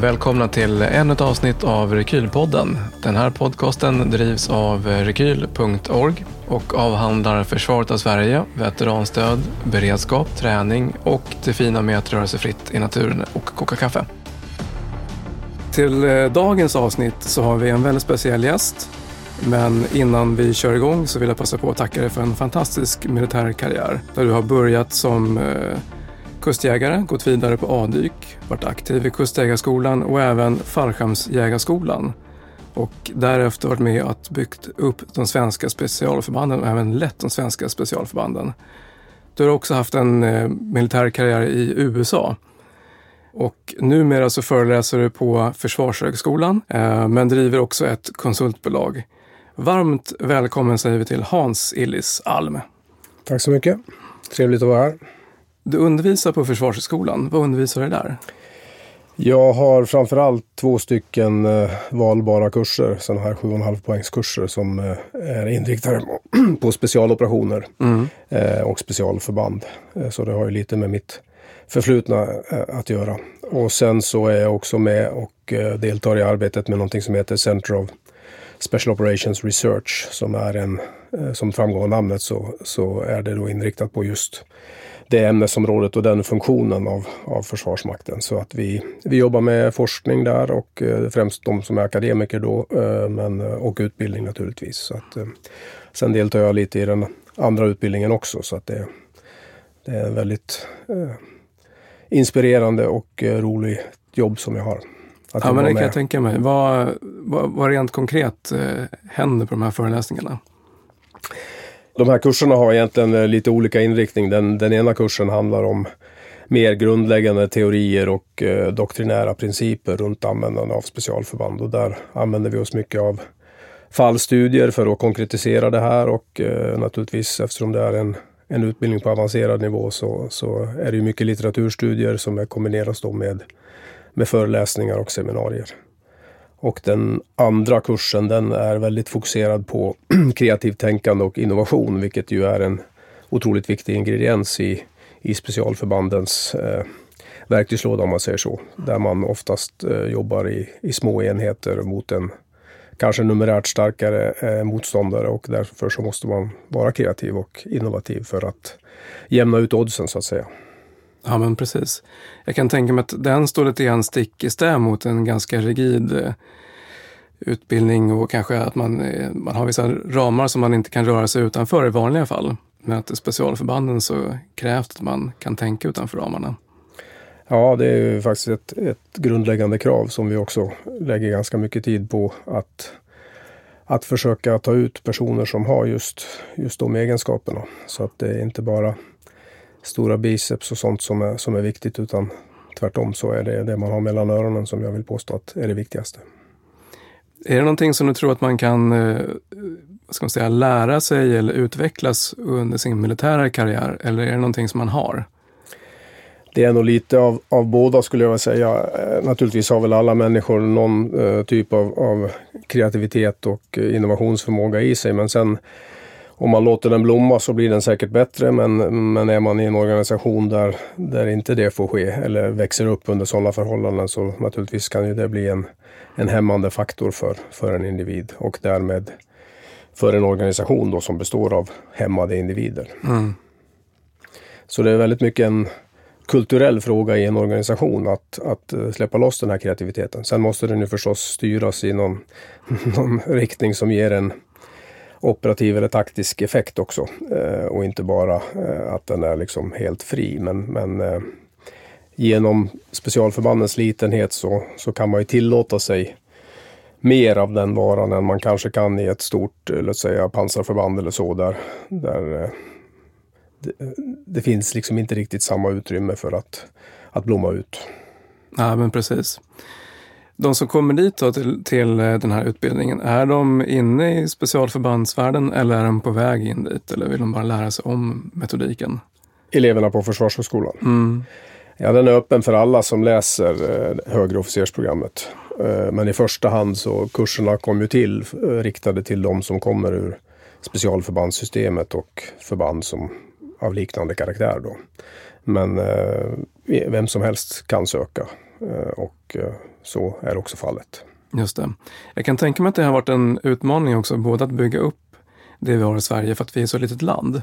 välkomna till ännu ett avsnitt av Rekylpodden. Den här podcasten drivs av rekyl.org och avhandlar försvaret av Sverige, veteranstöd, beredskap, träning och det fina med att röra sig fritt i naturen och koka kaffe. Till eh, dagens avsnitt så har vi en väldigt speciell gäst. Men innan vi kör igång så vill jag passa på att tacka dig för en fantastisk militär karriär. Där du har börjat som eh, kustjägare, gått vidare på A-dyk, varit aktiv i Kustjägarskolan och även Fallskärmsjägarskolan. Och därefter varit med och byggt upp de svenska specialförbanden och även lett de svenska specialförbanden. Du har också haft en eh, militär karriär i USA. Och numera så föreläser du på Försvarshögskolan, eh, men driver också ett konsultbolag. Varmt välkommen säger vi till Hans Illis Alm. Tack så mycket. Trevligt att vara här. Du undervisar på Försvarshögskolan. Vad undervisar du där? Jag har framförallt två stycken eh, valbara kurser, sådana här 7,5 poängskurser som eh, är inriktade på specialoperationer mm. eh, och specialförband. Så det har ju lite med mitt förflutna att göra. Och sen så är jag också med och deltar i arbetet med någonting som heter Center of Special Operations Research som är en, som framgår av namnet så, så är det då inriktat på just det ämnesområdet och den funktionen av, av Försvarsmakten. Så att vi, vi jobbar med forskning där och eh, främst de som är akademiker då eh, men, eh, och utbildning naturligtvis. Så att, eh, sen deltar jag lite i den andra utbildningen också så att det, det är en väldigt eh, inspirerande och eh, roligt jobb som jag har. ja, men det kan jag tänka mig. Vad, vad, vad rent konkret händer på de här föreläsningarna? De här kurserna har egentligen eh, lite olika inriktning. Den, den ena kursen handlar om mer grundläggande teorier och eh, doktrinära principer runt användande av specialförband. Och där använder vi oss mycket av fallstudier för att konkretisera det här och eh, naturligtvis eftersom det är en, en utbildning på avancerad nivå så, så är det mycket litteraturstudier som kombineras då med, med föreläsningar och seminarier. Och den andra kursen den är väldigt fokuserad på kreativt tänkande och innovation, vilket ju är en otroligt viktig ingrediens i, i specialförbandens eh, verktygslåda om man säger så. Där man oftast eh, jobbar i, i små enheter mot en kanske numerärt starkare eh, motståndare och därför så måste man vara kreativ och innovativ för att jämna ut oddsen så att säga. Ja, men precis. Jag kan tänka mig att den står lite grann stick i stäv mot en ganska rigid eh, utbildning och kanske att man, eh, man har vissa ramar som man inte kan röra sig utanför i vanliga fall. Men att i specialförbanden så krävs att man kan tänka utanför ramarna. Ja, det är ju faktiskt ett, ett grundläggande krav som vi också lägger ganska mycket tid på att, att försöka ta ut personer som har just, just de egenskaperna. Så att det är inte bara stora biceps och sånt som är, som är viktigt utan tvärtom så är det det man har mellan öronen som jag vill påstå att är det viktigaste. Är det någonting som du tror att man kan eh, ska man säga, lära sig eller utvecklas under sin militära karriär? Eller är det någonting som man har? Det är nog lite av, av båda skulle jag vilja säga. Eh, naturligtvis har väl alla människor någon uh, typ av, av, kreativitet och innovationsförmåga i sig. Men sen om man låter den blomma så blir den säkert bättre men, men är man i en organisation där, där inte det får ske eller växer upp under sådana förhållanden så naturligtvis kan ju det bli en, en hämmande faktor för, för en individ och därmed för en organisation då som består av hämmade individer. Mm. Så det är väldigt mycket en kulturell fråga i en organisation att, att eh, släppa loss den här kreativiteten. Sen måste den ju förstås styras i någon, någon riktning som ger en operativ eller taktisk effekt också. Eh, och inte bara eh, att den är liksom helt fri. Men, men eh, genom specialförbandens litenhet så, så kan man ju tillåta sig mer av den varan än man kanske kan i ett stort, eh, låt säga pansarförband eller så där, där eh, det, det, finns liksom inte riktigt samma utrymme för att, att blomma ut. Ja, men precis. De som kommer dit då till, till eh, den här utbildningen, är de inne i specialförbandsvärlden eller är de på väg in dit? Eller vill de bara lära sig om metodiken? Eleverna på Försvarshögskolan? Mm. Ja, den är öppen för alla som läser eh, högre officersprogrammet. Eh, men i första hand så kurserna kom ju till riktade till de som kommer ur specialförbandssystemet och förband som av liknande karaktär då. Men vem som helst kan söka och så är också fallet. Just det. Jag kan tänka mig att det har varit en utmaning också, både att bygga upp det vi har i Sverige för att vi är så litet land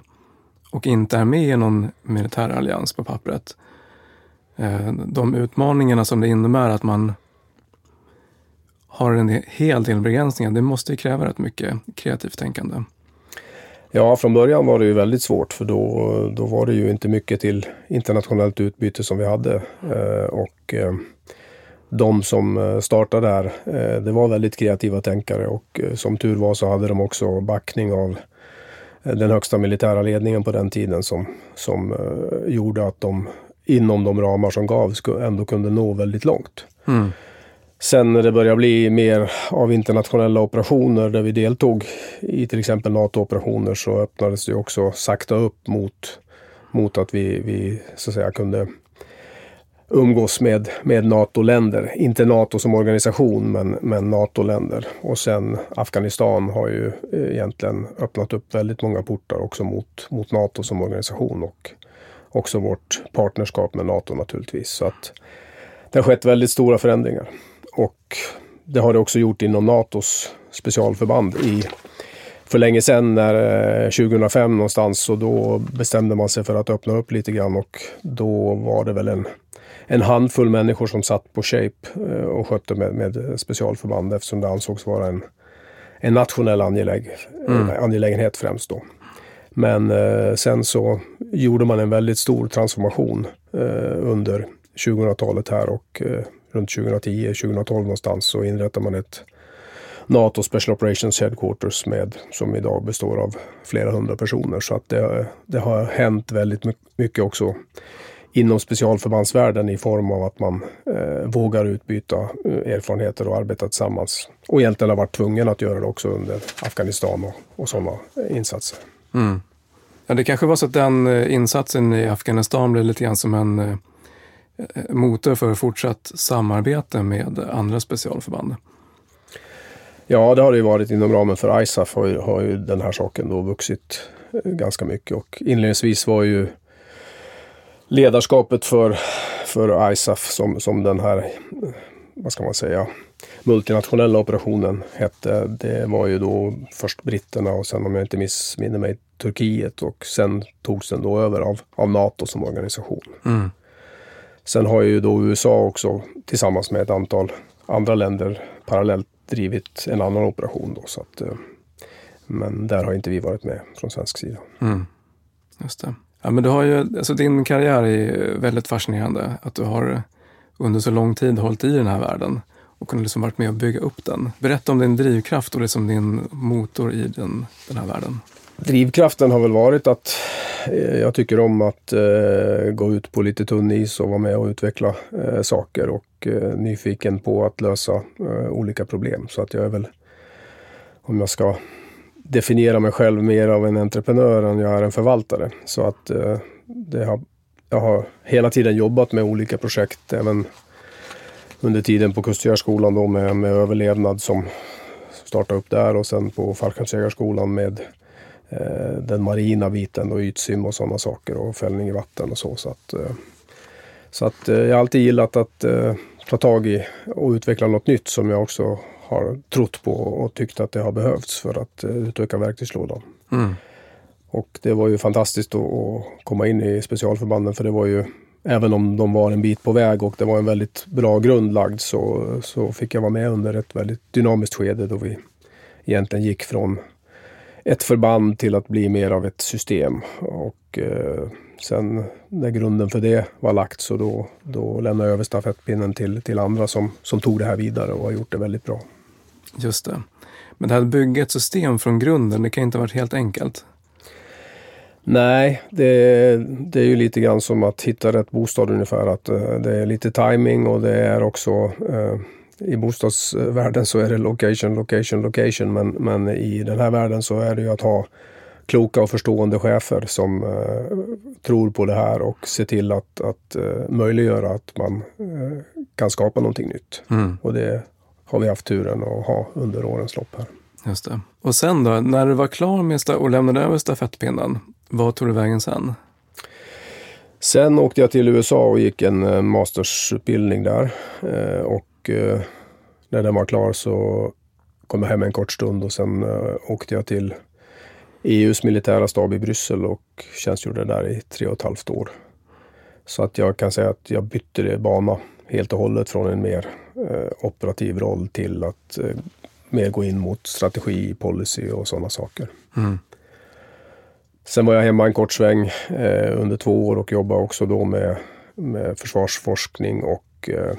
och inte är med i någon militär allians på pappret. De utmaningarna som det innebär att man har en hel del begränsningar, det måste ju kräva rätt mycket kreativt tänkande. Ja, från början var det ju väldigt svårt för då, då var det ju inte mycket till internationellt utbyte som vi hade. Eh, och eh, de som eh, startade där, eh, det var väldigt kreativa tänkare och eh, som tur var så hade de också backning av den högsta militära ledningen på den tiden som, som gjorde att de inom de ramar som gavs ändå kunde nå väldigt långt. Mm. Sen när det började bli mer av internationella operationer där vi deltog i till exempel NATO-operationer så öppnades det också sakta upp mot, mot att vi, vi så att säga kunde umgås med, med NATO-länder. Inte NATO som organisation men, men NATO-länder. Och sen Afghanistan har ju eh, egentligen öppnat upp väldigt många portar också mot, mot NATO som organisation och också vårt partnerskap med NATO naturligtvis. Så att det har skett väldigt stora förändringar. Och det har det också gjort inom NATOs specialförband i för länge sedan, när, eh, 2005 någonstans, och då bestämde man sig för att öppna upp lite grann och då var det väl en, en handfull människor som satt på Shape eh, och skötte med, med specialförband eftersom det ansågs vara en, en nationell angeläg, mm. angelägenhet främst då. Men eh, sen så gjorde man en väldigt stor transformation eh, under 2000-talet här och eh, runt 2010-2012 någonstans så inrättar man ett NATO Special Operations Headquarters med, som idag består av flera hundra personer. Så att det, det har hänt väldigt mycket också inom specialförbandsvärlden i form av att man eh, vågar utbyta eh, erfarenheter och arbeta tillsammans. Och egentligen har varit tvungen att göra det också under Afghanistan och, och sådana insatser. Mm. Ja, det kanske var så att den eh, insatsen i Afghanistan blev lite grann som en eh, motor för fortsatt samarbete med andra specialförband? Ja, det har det ju varit inom ramen för ISAF har ju, har ju den här saken då vuxit eh, ganska mycket och inledningsvis var ju ledarskapet för, för ISAF som, som den här, vad ska man säga, multinationella operationen hette. Det var ju då först britterna och sen om jag inte missminner mig Turkiet och sen togs den då över av, av NATO som organisation. Mm. Sen har ju då USA också tillsammans med ett antal andra länder parallellt drivit en annan operation. Då, så att, eh, men där har inte vi varit med från svensk sida. Mm. Just det. Ja, men du har ju, alltså din karriär är väldigt fascinerande. Att du har under så lång tid hållit i den här världen och kunnat liksom varit med och bygga upp den. Berätta om din drivkraft och liksom din motor i den, den här världen. Drivkraften har väl varit att eh, jag tycker om att eh, gå ut på lite tunn is och vara med och utveckla eh, saker och eh, nyfiken på att lösa eh, olika problem. Så att jag är väl, om jag ska definiera mig själv mer av en entreprenör än jag är en förvaltare. Så att eh, det har, jag har hela tiden jobbat med olika projekt, även under tiden på Kustjägarskolan då med, med överlevnad som startade upp där och sen på Fallskärmsjägarskolan med Eh, den marina biten och ytsim och sådana saker och fällning i vatten och så. Så att, eh, så att eh, jag har alltid gillat att eh, ta tag i och utveckla något nytt som jag också har trott på och tyckt att det har behövts för att utöka verktygslådan. Mm. Och det var ju fantastiskt att komma in i specialförbanden för det var ju Även om de var en bit på väg och det var en väldigt bra grund lagd så, så fick jag vara med under ett väldigt dynamiskt skede då vi egentligen gick från ett förband till att bli mer av ett system. Och eh, sen när grunden för det var lagt så då, då lämnade jag över stafettpinnen till, till andra som, som tog det här vidare och har gjort det väldigt bra. Just det. Men det här att bygga ett system från grunden, det kan inte ha varit helt enkelt? Nej, det, det är ju lite grann som att hitta rätt bostad ungefär. Att uh, det är lite timing och det är också uh, i bostadsvärlden så är det location, location, location. Men, men i den här världen så är det ju att ha kloka och förstående chefer som uh, tror på det här och ser till att, att uh, möjliggöra att man uh, kan skapa någonting nytt. Mm. Och det har vi haft turen att ha under årens lopp här. Just det. Och sen då, när du var klar med och lämnade över stafettpinnen, vad tog du vägen sen? Sen åkte jag till USA och gick en mastersutbildning där. Och när den var klar så kom jag hem en kort stund och sen åkte jag till EUs militära stab i Bryssel och tjänstgjorde där i tre och ett halvt år. Så att jag kan säga att jag bytte bana helt och hållet från en mer eh, operativ roll till att eh, mer gå in mot strategi, policy och sådana saker. Mm. Sen var jag hemma en kort sväng eh, under två år och jobbade också då med, med försvarsforskning och eh,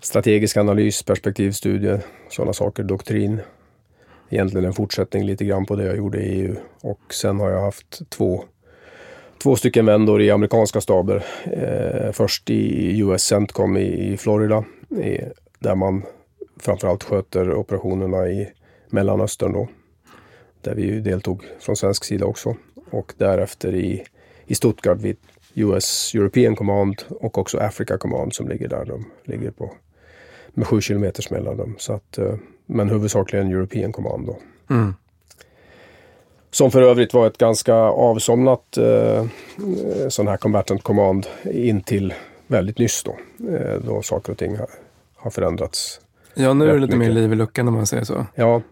strategisk analys, perspektivstudie, sådana saker, doktrin. Egentligen en fortsättning lite grann på det jag gjorde i EU. Och sen har jag haft två två stycken vändor i amerikanska staber. Eh, först i US Centcom i, i Florida i, där man framförallt sköter operationerna i Mellanöstern då. Där vi deltog från svensk sida också. Och därefter i, i Stuttgart vid US European Command och också Africa Command som ligger där. De ligger på med sju kilometers mellanrum. Så att, eh, men huvudsakligen European Command då. Mm. Som för övrigt var ett ganska avsomnat eh, sån här combatant command in till väldigt nyss då. Eh, då saker och ting har, förändrats. Ja, nu är det lite mycket. mer liv i luckan om man säger så. Ja.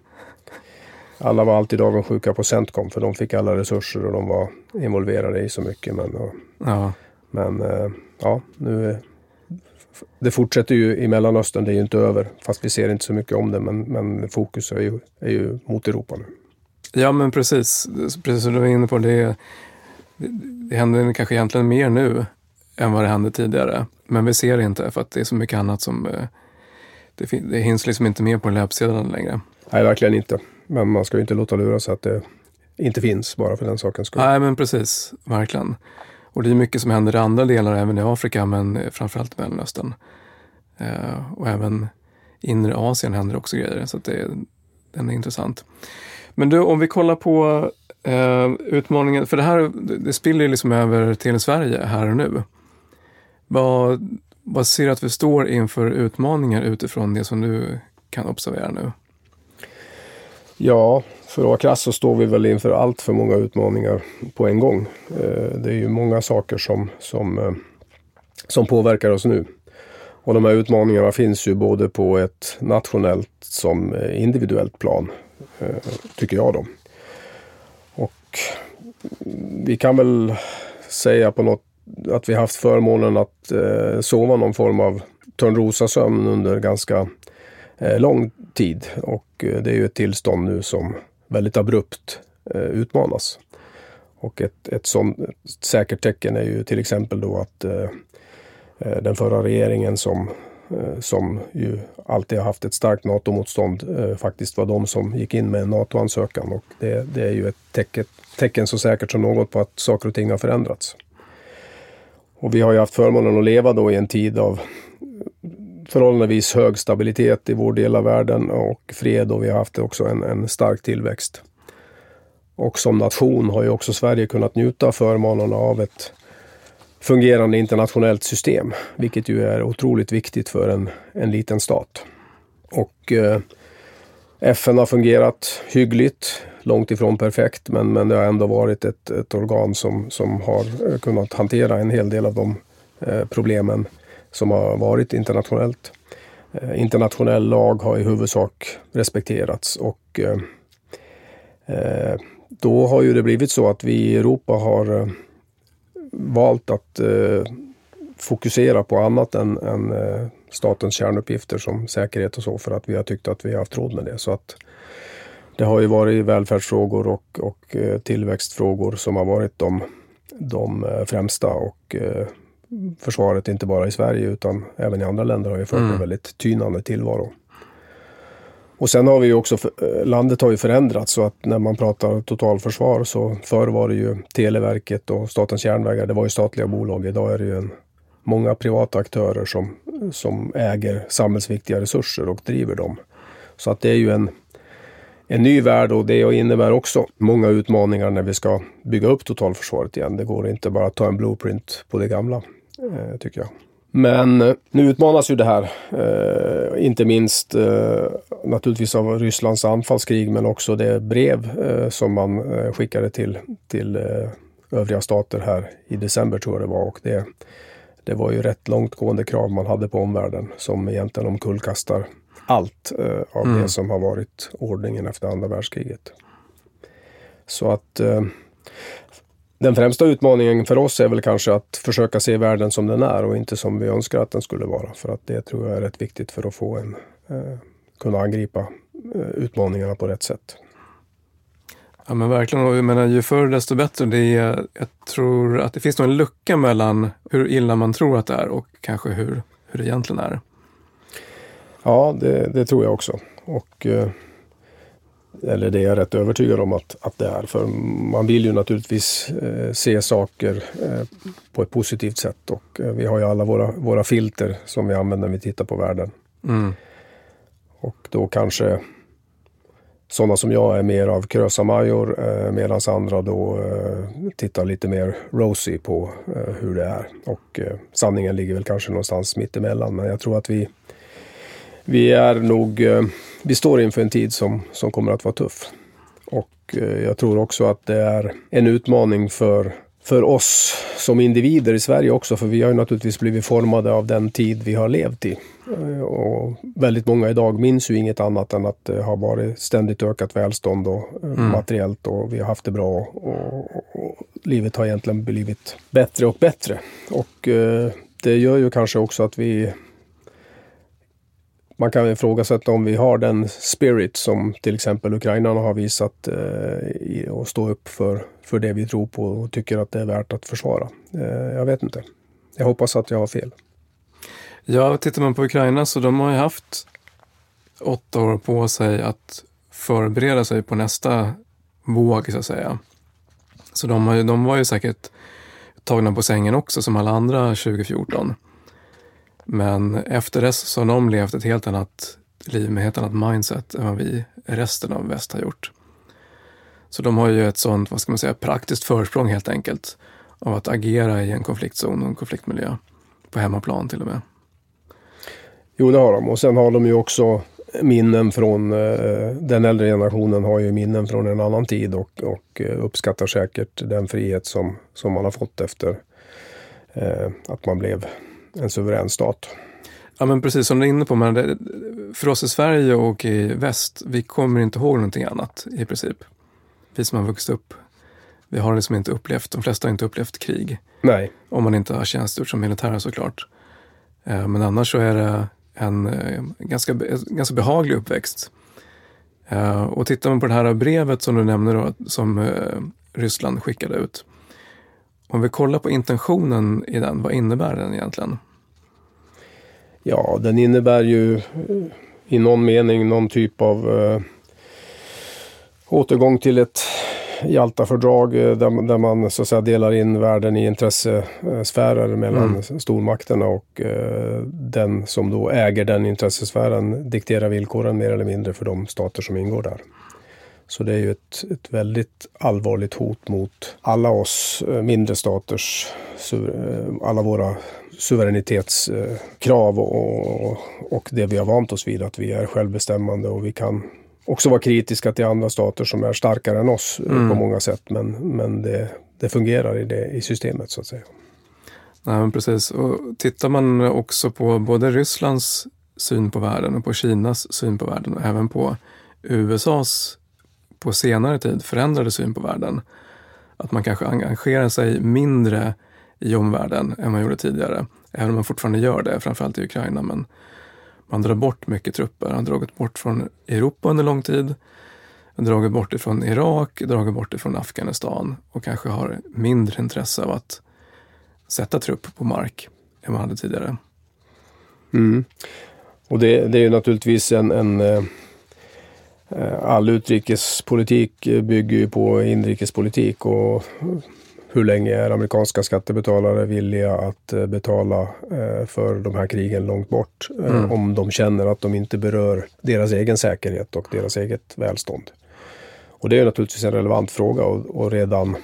Alla var alltid avundsjuka på Centcom för de fick alla resurser och de var involverade i så mycket. Men, och, ja. men eh, ja, nu det fortsätter ju i Mellanöstern, det är ju inte över. Fast vi ser inte så mycket om det, men, men fokus är ju, är ju mot Europa nu. Ja, men precis. Precis som du var inne på, det, det, det händer kanske egentligen mer nu än vad det hände tidigare. Men vi ser det inte för att det är så mycket annat som... Eh, det, det hinns liksom inte med på löpsedeln längre. Nej, verkligen inte. Men man ska ju inte låta lura sig att det inte finns bara för den sakens skull. Nej, men precis. Verkligen. Och det är mycket som händer i andra delar, även i Afrika, men framförallt i Mellanöstern. Eh, och även inre Asien händer också grejer, så det, den är intressant. Men du, om vi kollar på eh, utmaningen, för det här det spiller liksom över till Sverige här och nu. Vad, vad ser du att vi står inför utmaningar utifrån det som du kan observera nu? Ja, för att vara krass så står vi väl inför allt för många utmaningar på en gång. Eh, det är ju många saker som, som, eh, som påverkar oss nu. Och de här utmaningarna finns ju både på ett nationellt som individuellt plan. Eh, tycker jag då. Och vi kan väl säga på något att vi haft förmånen att eh, sova någon form av Törnrosasömn under ganska eh, lång tid. Och eh, det är ju ett tillstånd nu som väldigt abrupt eh, utmanas. Och ett, ett sådant ett säkert tecken är ju till exempel då att eh, den förra regeringen som Eh, som ju alltid har haft ett starkt NATO-motstånd, eh, faktiskt var de som gick in med en NATO-ansökan. Och det, det, är ju ett tecken, tecken så säkert som något på att saker och ting har förändrats. Och vi har ju haft förmånen att leva då i en tid av förhållandevis hög stabilitet i vår del av världen och fred och vi har haft också en, en stark tillväxt. Och som nation har ju också Sverige kunnat njuta förmånerna av ett fungerande internationellt system, vilket ju är otroligt viktigt för en, en liten stat. Och eh, FN har fungerat hyggligt, långt ifrån perfekt, men, men det har ändå varit ett, ett organ som, som har eh, kunnat hantera en hel del av de eh, problemen som har varit internationellt. Eh, internationell lag har i huvudsak respekterats och eh, eh då har ju det blivit så att vi i Europa har eh, valt att eh, fokusera på annat än, än eh, statens kärnuppgifter som säkerhet och så för att vi har tyckt att vi har haft råd med det. Så att det har ju varit välfärdsfrågor och, och eh, tillväxtfrågor som har varit de, de eh, främsta och eh, försvaret inte bara i Sverige utan även i andra länder har ju fört mm. en väldigt tynande tillvaro. Och sen har vi ju också, landet har ju förändrats så att när man pratar totalförsvar så förr var det ju Televerket och Statens järnvägar, det var ju statliga bolag. Idag är det ju en, många privata aktörer som, som äger samhällsviktiga resurser och driver dem. Så att det är ju en, en ny värld och det innebär också många utmaningar när vi ska bygga upp totalförsvaret igen. Det går inte bara att ta en blueprint på det gamla, eh, tycker jag. Men eh, nu utmanas ju det här, eh, inte minst eh, naturligtvis av Rysslands anfallskrig men också det brev eh, som man eh, skickade till, till eh, övriga stater här i december tror jag det var. Och det, det var ju rätt långtgående krav man hade på omvärlden som egentligen omkullkastar allt eh, av mm. det som har varit ordningen efter andra världskriget. Så att eh, den främsta utmaningen för oss är väl kanske att försöka se världen som den är och inte som vi önskar att den skulle vara. För att det tror jag är rätt viktigt för att få en, eh, kunna angripa eh, utmaningarna på rätt sätt. Ja men verkligen, och jag menar, ju förr desto bättre. Det är, jag tror att det finns nog en lucka mellan hur illa man tror att det är och kanske hur, hur det egentligen är. Ja, det, det tror jag också. Och, eh, eller det är jag rätt övertygad om att, att det är. För man vill ju naturligtvis eh, se saker eh, på ett positivt sätt. Och eh, vi har ju alla våra, våra filter som vi använder när vi tittar på världen. Mm. Och då kanske sådana som jag är mer av krösa-Major eh, medan andra då eh, tittar lite mer rosy på eh, hur det är. Och eh, sanningen ligger väl kanske någonstans mittemellan. Men jag tror att vi, vi är nog, eh, vi står inför en tid som, som kommer att vara tuff. Och eh, jag tror också att det är en utmaning för för oss som individer i Sverige också, för vi har ju naturligtvis blivit formade av den tid vi har levt i. Eh, och väldigt många idag minns ju inget annat än att det har varit ständigt ökat välstånd och eh, mm. materiellt och vi har haft det bra och, och, och, livet har egentligen blivit bättre och bättre. Och eh, det gör ju kanske också att vi man kan ifrågasätta om vi har den spirit som till exempel ukrainarna har visat eh, och stå upp för, för det vi tror på och tycker att det är värt att försvara. Eh, jag vet inte. Jag hoppas att jag har fel. Ja, tittar man på Ukraina så de har ju haft åtta år på sig att förbereda sig på nästa våg så att säga. Så de, har ju, de var ju säkert tagna på sängen också som alla andra 2014. Men efter dess så har de levt ett helt annat liv med ett helt annat mindset än vad vi resten av väst har gjort. Så de har ju ett sånt, vad ska man säga, praktiskt försprång helt enkelt av att agera i en konfliktzon och en konfliktmiljö. På hemmaplan till och med. Jo, det har de. Och sen har de ju också minnen från, eh, den äldre generationen har ju minnen från en annan tid och, och eh, uppskattar säkert den frihet som, som man har fått efter eh, att man blev en suverän stat. Ja men precis som du är inne på, men det, för oss i Sverige och i väst, vi kommer inte ihåg någonting annat i princip. Vi som har vuxit upp, vi har liksom inte upplevt, de flesta har inte upplevt krig. Nej. Om man inte har tjänstgjort som militär såklart. Eh, men annars så är det en eh, ganska, ganska behaglig uppväxt. Eh, och tittar man på det här brevet som du nämner då, som Ryssland skickade ut. Om vi kollar på intentionen i den, vad innebär den egentligen? Ja, den innebär ju i någon mening någon typ av eh, återgång till ett Jaltafördrag eh, där, där man så att säga delar in världen i intressesfärer mellan mm. stormakterna och eh, den som då äger den intressesfären dikterar villkoren mer eller mindre för de stater som ingår där. Så det är ju ett, ett väldigt allvarligt hot mot alla oss eh, mindre staters, eh, alla våra suveränitetskrav och, och det vi har vant oss vid, att vi är självbestämmande och vi kan också vara kritiska till andra stater som är starkare än oss eh, mm. på många sätt. Men, men det, det fungerar i, det, i systemet så att säga. Nej, men precis. Och tittar man också på både Rysslands syn på världen och på Kinas syn på världen och även på USAs på senare tid förändrade syn på världen. Att man kanske engagerar sig mindre i omvärlden än man gjorde tidigare. Även om man fortfarande gör det, framförallt i Ukraina. Men man drar bort mycket trupper. Man har dragit bort från Europa under lång tid. Dragit bort ifrån Irak, dragit bort ifrån Afghanistan och kanske har mindre intresse av att sätta trupp på mark än man hade tidigare. Mm. Och det, det är naturligtvis en, en Eh, all utrikespolitik bygger ju på inrikespolitik och hur länge är amerikanska skattebetalare villiga att eh, betala eh, för de här krigen långt bort mm. om de känner att de inte berör deras egen säkerhet och deras eget välstånd. Och det är naturligtvis en relevant fråga och, och redan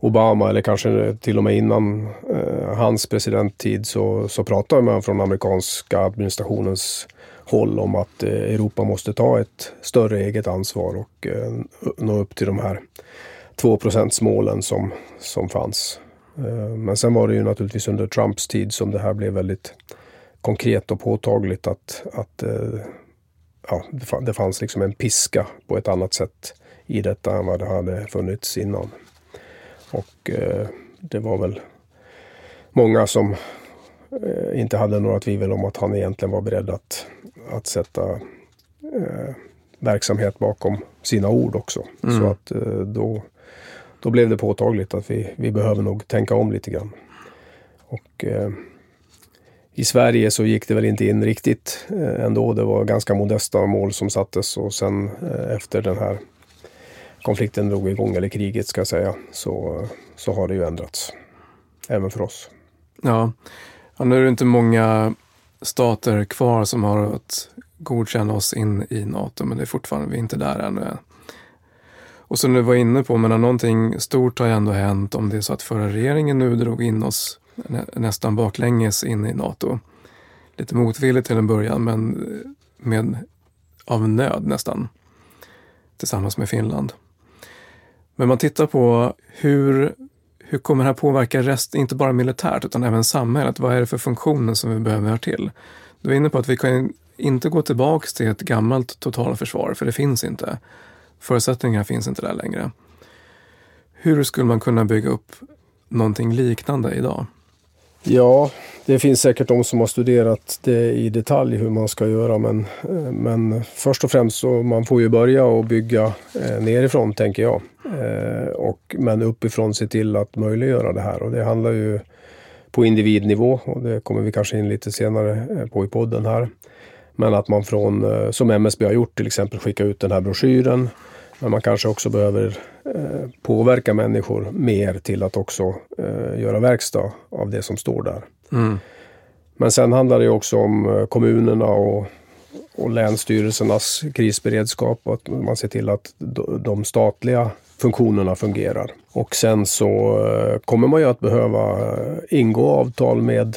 Obama eller kanske till och med innan eh, hans presidenttid så, så pratade man från amerikanska administrationens håll om att eh, Europa måste ta ett större eget ansvar och eh, nå upp till de här 2 målen som, som fanns. Eh, men sen var det ju naturligtvis under Trumps tid som det här blev väldigt konkret och påtagligt att, att ja, det fanns liksom en piska på ett annat sätt i detta än vad det hade funnits innan. Och det var väl många som eh, inte hade några tvivel om att han egentligen var beredd att, att sätta eh, verksamhet bakom sina ord också. Mm. Så att eh, då, då blev det påtagligt att vi, vi behöver nog tänka om lite grann. Och eh, i Sverige så gick det väl inte in riktigt eh, ändå. Det var ganska modesta mål som sattes och sen efter den här konflikten drog igång, eller kriget ska jag säga, så, så har det ju ändrats. Även för oss. Ja ja, nu är det inte många stater kvar som har att godkänna oss in i NATO, men det är fortfarande, vi är inte där ännu. Och som du var inne på, men någonting stort har ju ändå hänt om det är så att förra regeringen nu drog in oss nä nästan baklänges in i NATO. Lite motvilligt till en början, men med, av nöd nästan. Tillsammans med Finland. Men man tittar på hur, hur kommer det här påverka rest, inte bara militärt utan även samhället. Vad är det för funktioner som vi behöver ha till? Du är inne på att vi kan inte gå tillbaka till ett gammalt totalförsvar, för det finns inte. Förutsättningarna finns inte där längre. Hur skulle man kunna bygga upp någonting liknande idag? Ja, det finns säkert de som har studerat det i detalj hur man ska göra men, eh, men först och främst så man får ju börja och bygga eh, nerifrån tänker jag. Eh, och, men uppifrån se till att möjliggöra det här och det handlar ju på individnivå och det kommer vi kanske in lite senare på i podden här. Men att man från, som MSB har gjort till exempel, skicka ut den här broschyren. Men man kanske också behöver påverka människor mer till att också eh, göra verkstad av det som står där. Mm. Men sen handlar det också om eh, kommunerna och, och länsstyrelsernas krisberedskap och att man ser till att de statliga funktionerna fungerar. Och sen så eh, kommer man ju att behöva ingå avtal med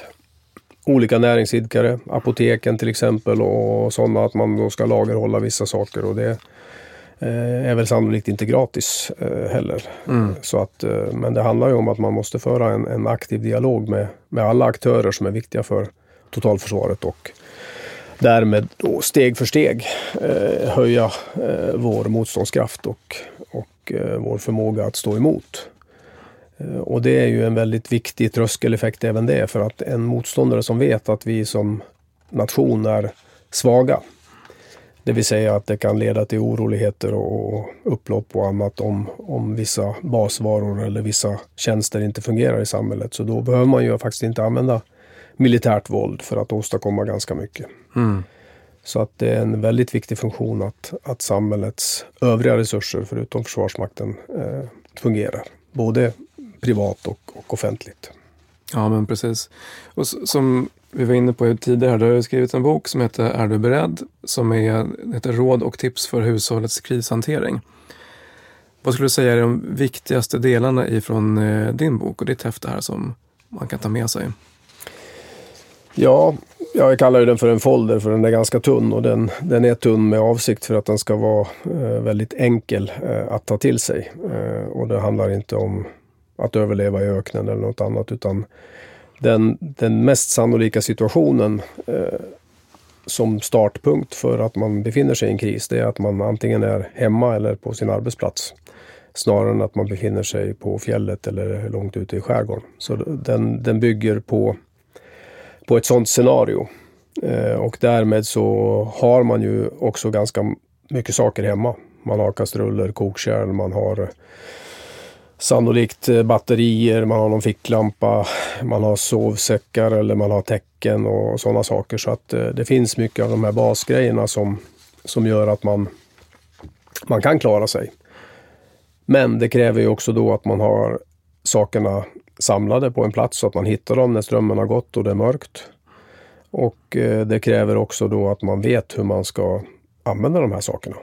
olika näringsidkare, apoteken till exempel och sådana att man då ska lagerhålla vissa saker och det eh, är väl sannolikt inte gratis eh, heller. Mm. Så att, eh, men det handlar ju om att man måste föra en, en, aktiv dialog med, med alla aktörer som är viktiga för totalförsvaret och därmed då steg för steg eh, höja eh, vår motståndskraft och, och eh, vår förmåga att stå emot. Eh, och det är ju en väldigt viktig tröskeleffekt även det för att en motståndare som vet att vi som nation är svaga. Det vill säga att det kan leda till oroligheter och upplopp och annat om, om vissa basvaror eller vissa tjänster inte fungerar i samhället. Så då behöver man ju faktiskt inte använda militärt våld för att åstadkomma ganska mycket. Mm. Så att det är en väldigt viktig funktion att, att samhällets övriga resurser, förutom Försvarsmakten, eh, fungerar. Både privat och, och offentligt. Ja, men precis. Och som vi var inne på tidigare, du har skrivit en bok som heter Är du beredd? Som är, heter Råd och tips för hushållets krishantering. Vad skulle du säga är de viktigaste delarna ifrån eh, din bok och ditt häfte här som man kan ta med sig? Ja, jag kallar den för en folder för den är ganska tunn och den, den är tunn med avsikt för att den ska vara eh, väldigt enkel eh, att ta till sig. Och det handlar inte om att överleva i öknen eller något annat utan den, den mest sannolika situationen eh, som startpunkt för att man befinner sig i en kris det är att man antingen är hemma eller på sin arbetsplats. Snarare än att man befinner sig på fjället eller långt ute i skärgården. Så den, den bygger på, på ett sådant scenario. Eh, och därmed så har man ju också ganska mycket saker hemma. Man har kastruller, kokkärl, man har sannolikt eh, batterier, man har någon ficklampa, man har sovsäckar eller man har täcken och sådana saker. Så att eh, det finns mycket av de här basgrejerna som, som gör att man, man kan klara sig. Men det kräver ju också då att man har sakerna samlade på en plats så att man hittar dem när strömmen har gått och det är mörkt. Och eh, det kräver också då att man vet hur man ska använda de här sakerna.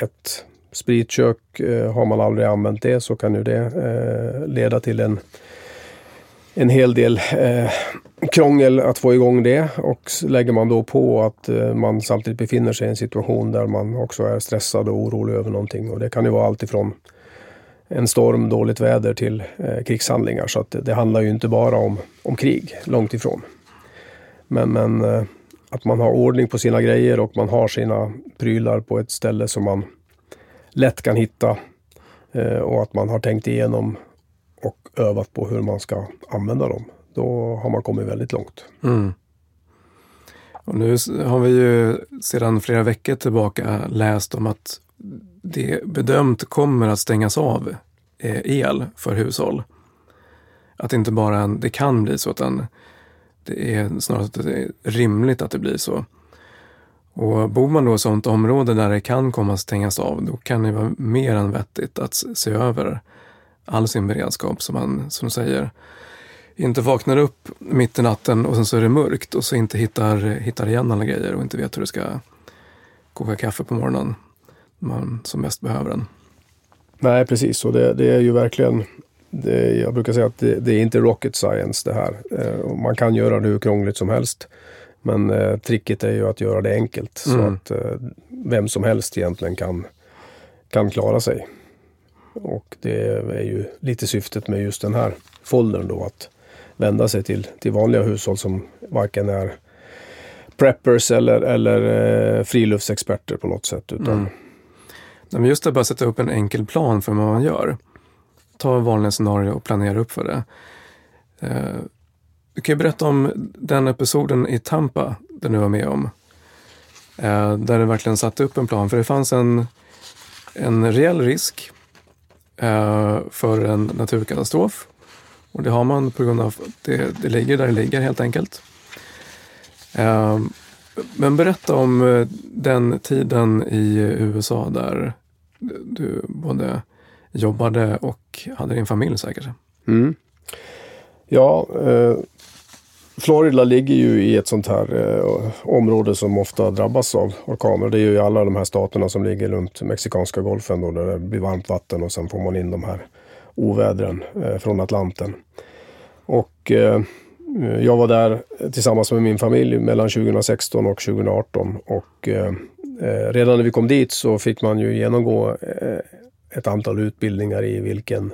Ett spritkök, eh, har man aldrig använt det så kan ju det eh, leda till en, en hel del eh, krångel att få igång det och lägger man då på att eh, man samtidigt befinner sig i en situation där man också är stressad och orolig över någonting och det kan ju vara allt ifrån en storm, dåligt väder till eh, krigshandlingar. Så att det, handlar ju inte bara om, om krig, långt ifrån. Men, men eh, att man har ordning på sina grejer och man har sina prylar på ett ställe som man lätt kan hitta eh, och att man har tänkt igenom och övat på hur man ska använda dem. Då har man kommit väldigt långt. Mm. Och nu har vi ju sedan flera veckor tillbaka läst om att det bedömt kommer att stängas av eh, el för hushåll. Att det inte bara det kan bli så, utan det är snarare att det är rimligt att det blir så. Och bor man då i ett sådant område där det kan komma att stängas av, då kan det vara mer än vettigt att se över all sin beredskap, som man som säger. Inte vaknar upp mitt i natten och sen så är det mörkt och så inte hittar, hittar igen alla grejer och inte vet hur det ska koka kaffe på morgonen. när Man som mest behöver den. Nej, precis. Och det, det är ju verkligen det, jag brukar säga att det, det, är inte rocket science det här. Eh, man kan göra det hur krångligt som helst. Men eh, tricket är ju att göra det enkelt mm. så att eh, vem som helst egentligen kan, kan klara sig. Och det är ju lite syftet med just den här foldern då att vända sig till, till vanliga hushåll som varken är preppers eller, eller eh, friluftsexperter på något sätt. Utan... Mm. Men just att bara sätta upp en enkel plan för vad man gör ta en vanlig scenario och planera upp för det. Du kan ju berätta om den episoden i Tampa, den du var med om. Eh, där du verkligen satte upp en plan, för det fanns en, en reell risk eh, för en naturkatastrof. Och det har man på grund av att det, det ligger där det ligger helt enkelt. Eh, men berätta om den tiden i USA där du både jobbade och hade din familj säkert. Mm. Ja, Florida ligger ju i ett sånt här eh, område som ofta drabbas av orkaner. Det är ju alla de här staterna som ligger runt Mexikanska golfen då, där det blir varmt vatten och sen får man in de här ovädren eh, från Atlanten. Och eh, jag var där tillsammans med min familj mellan 2016 och 2018 och eh, eh, redan när vi kom dit så fick man ju genomgå eh, ett antal utbildningar i vilken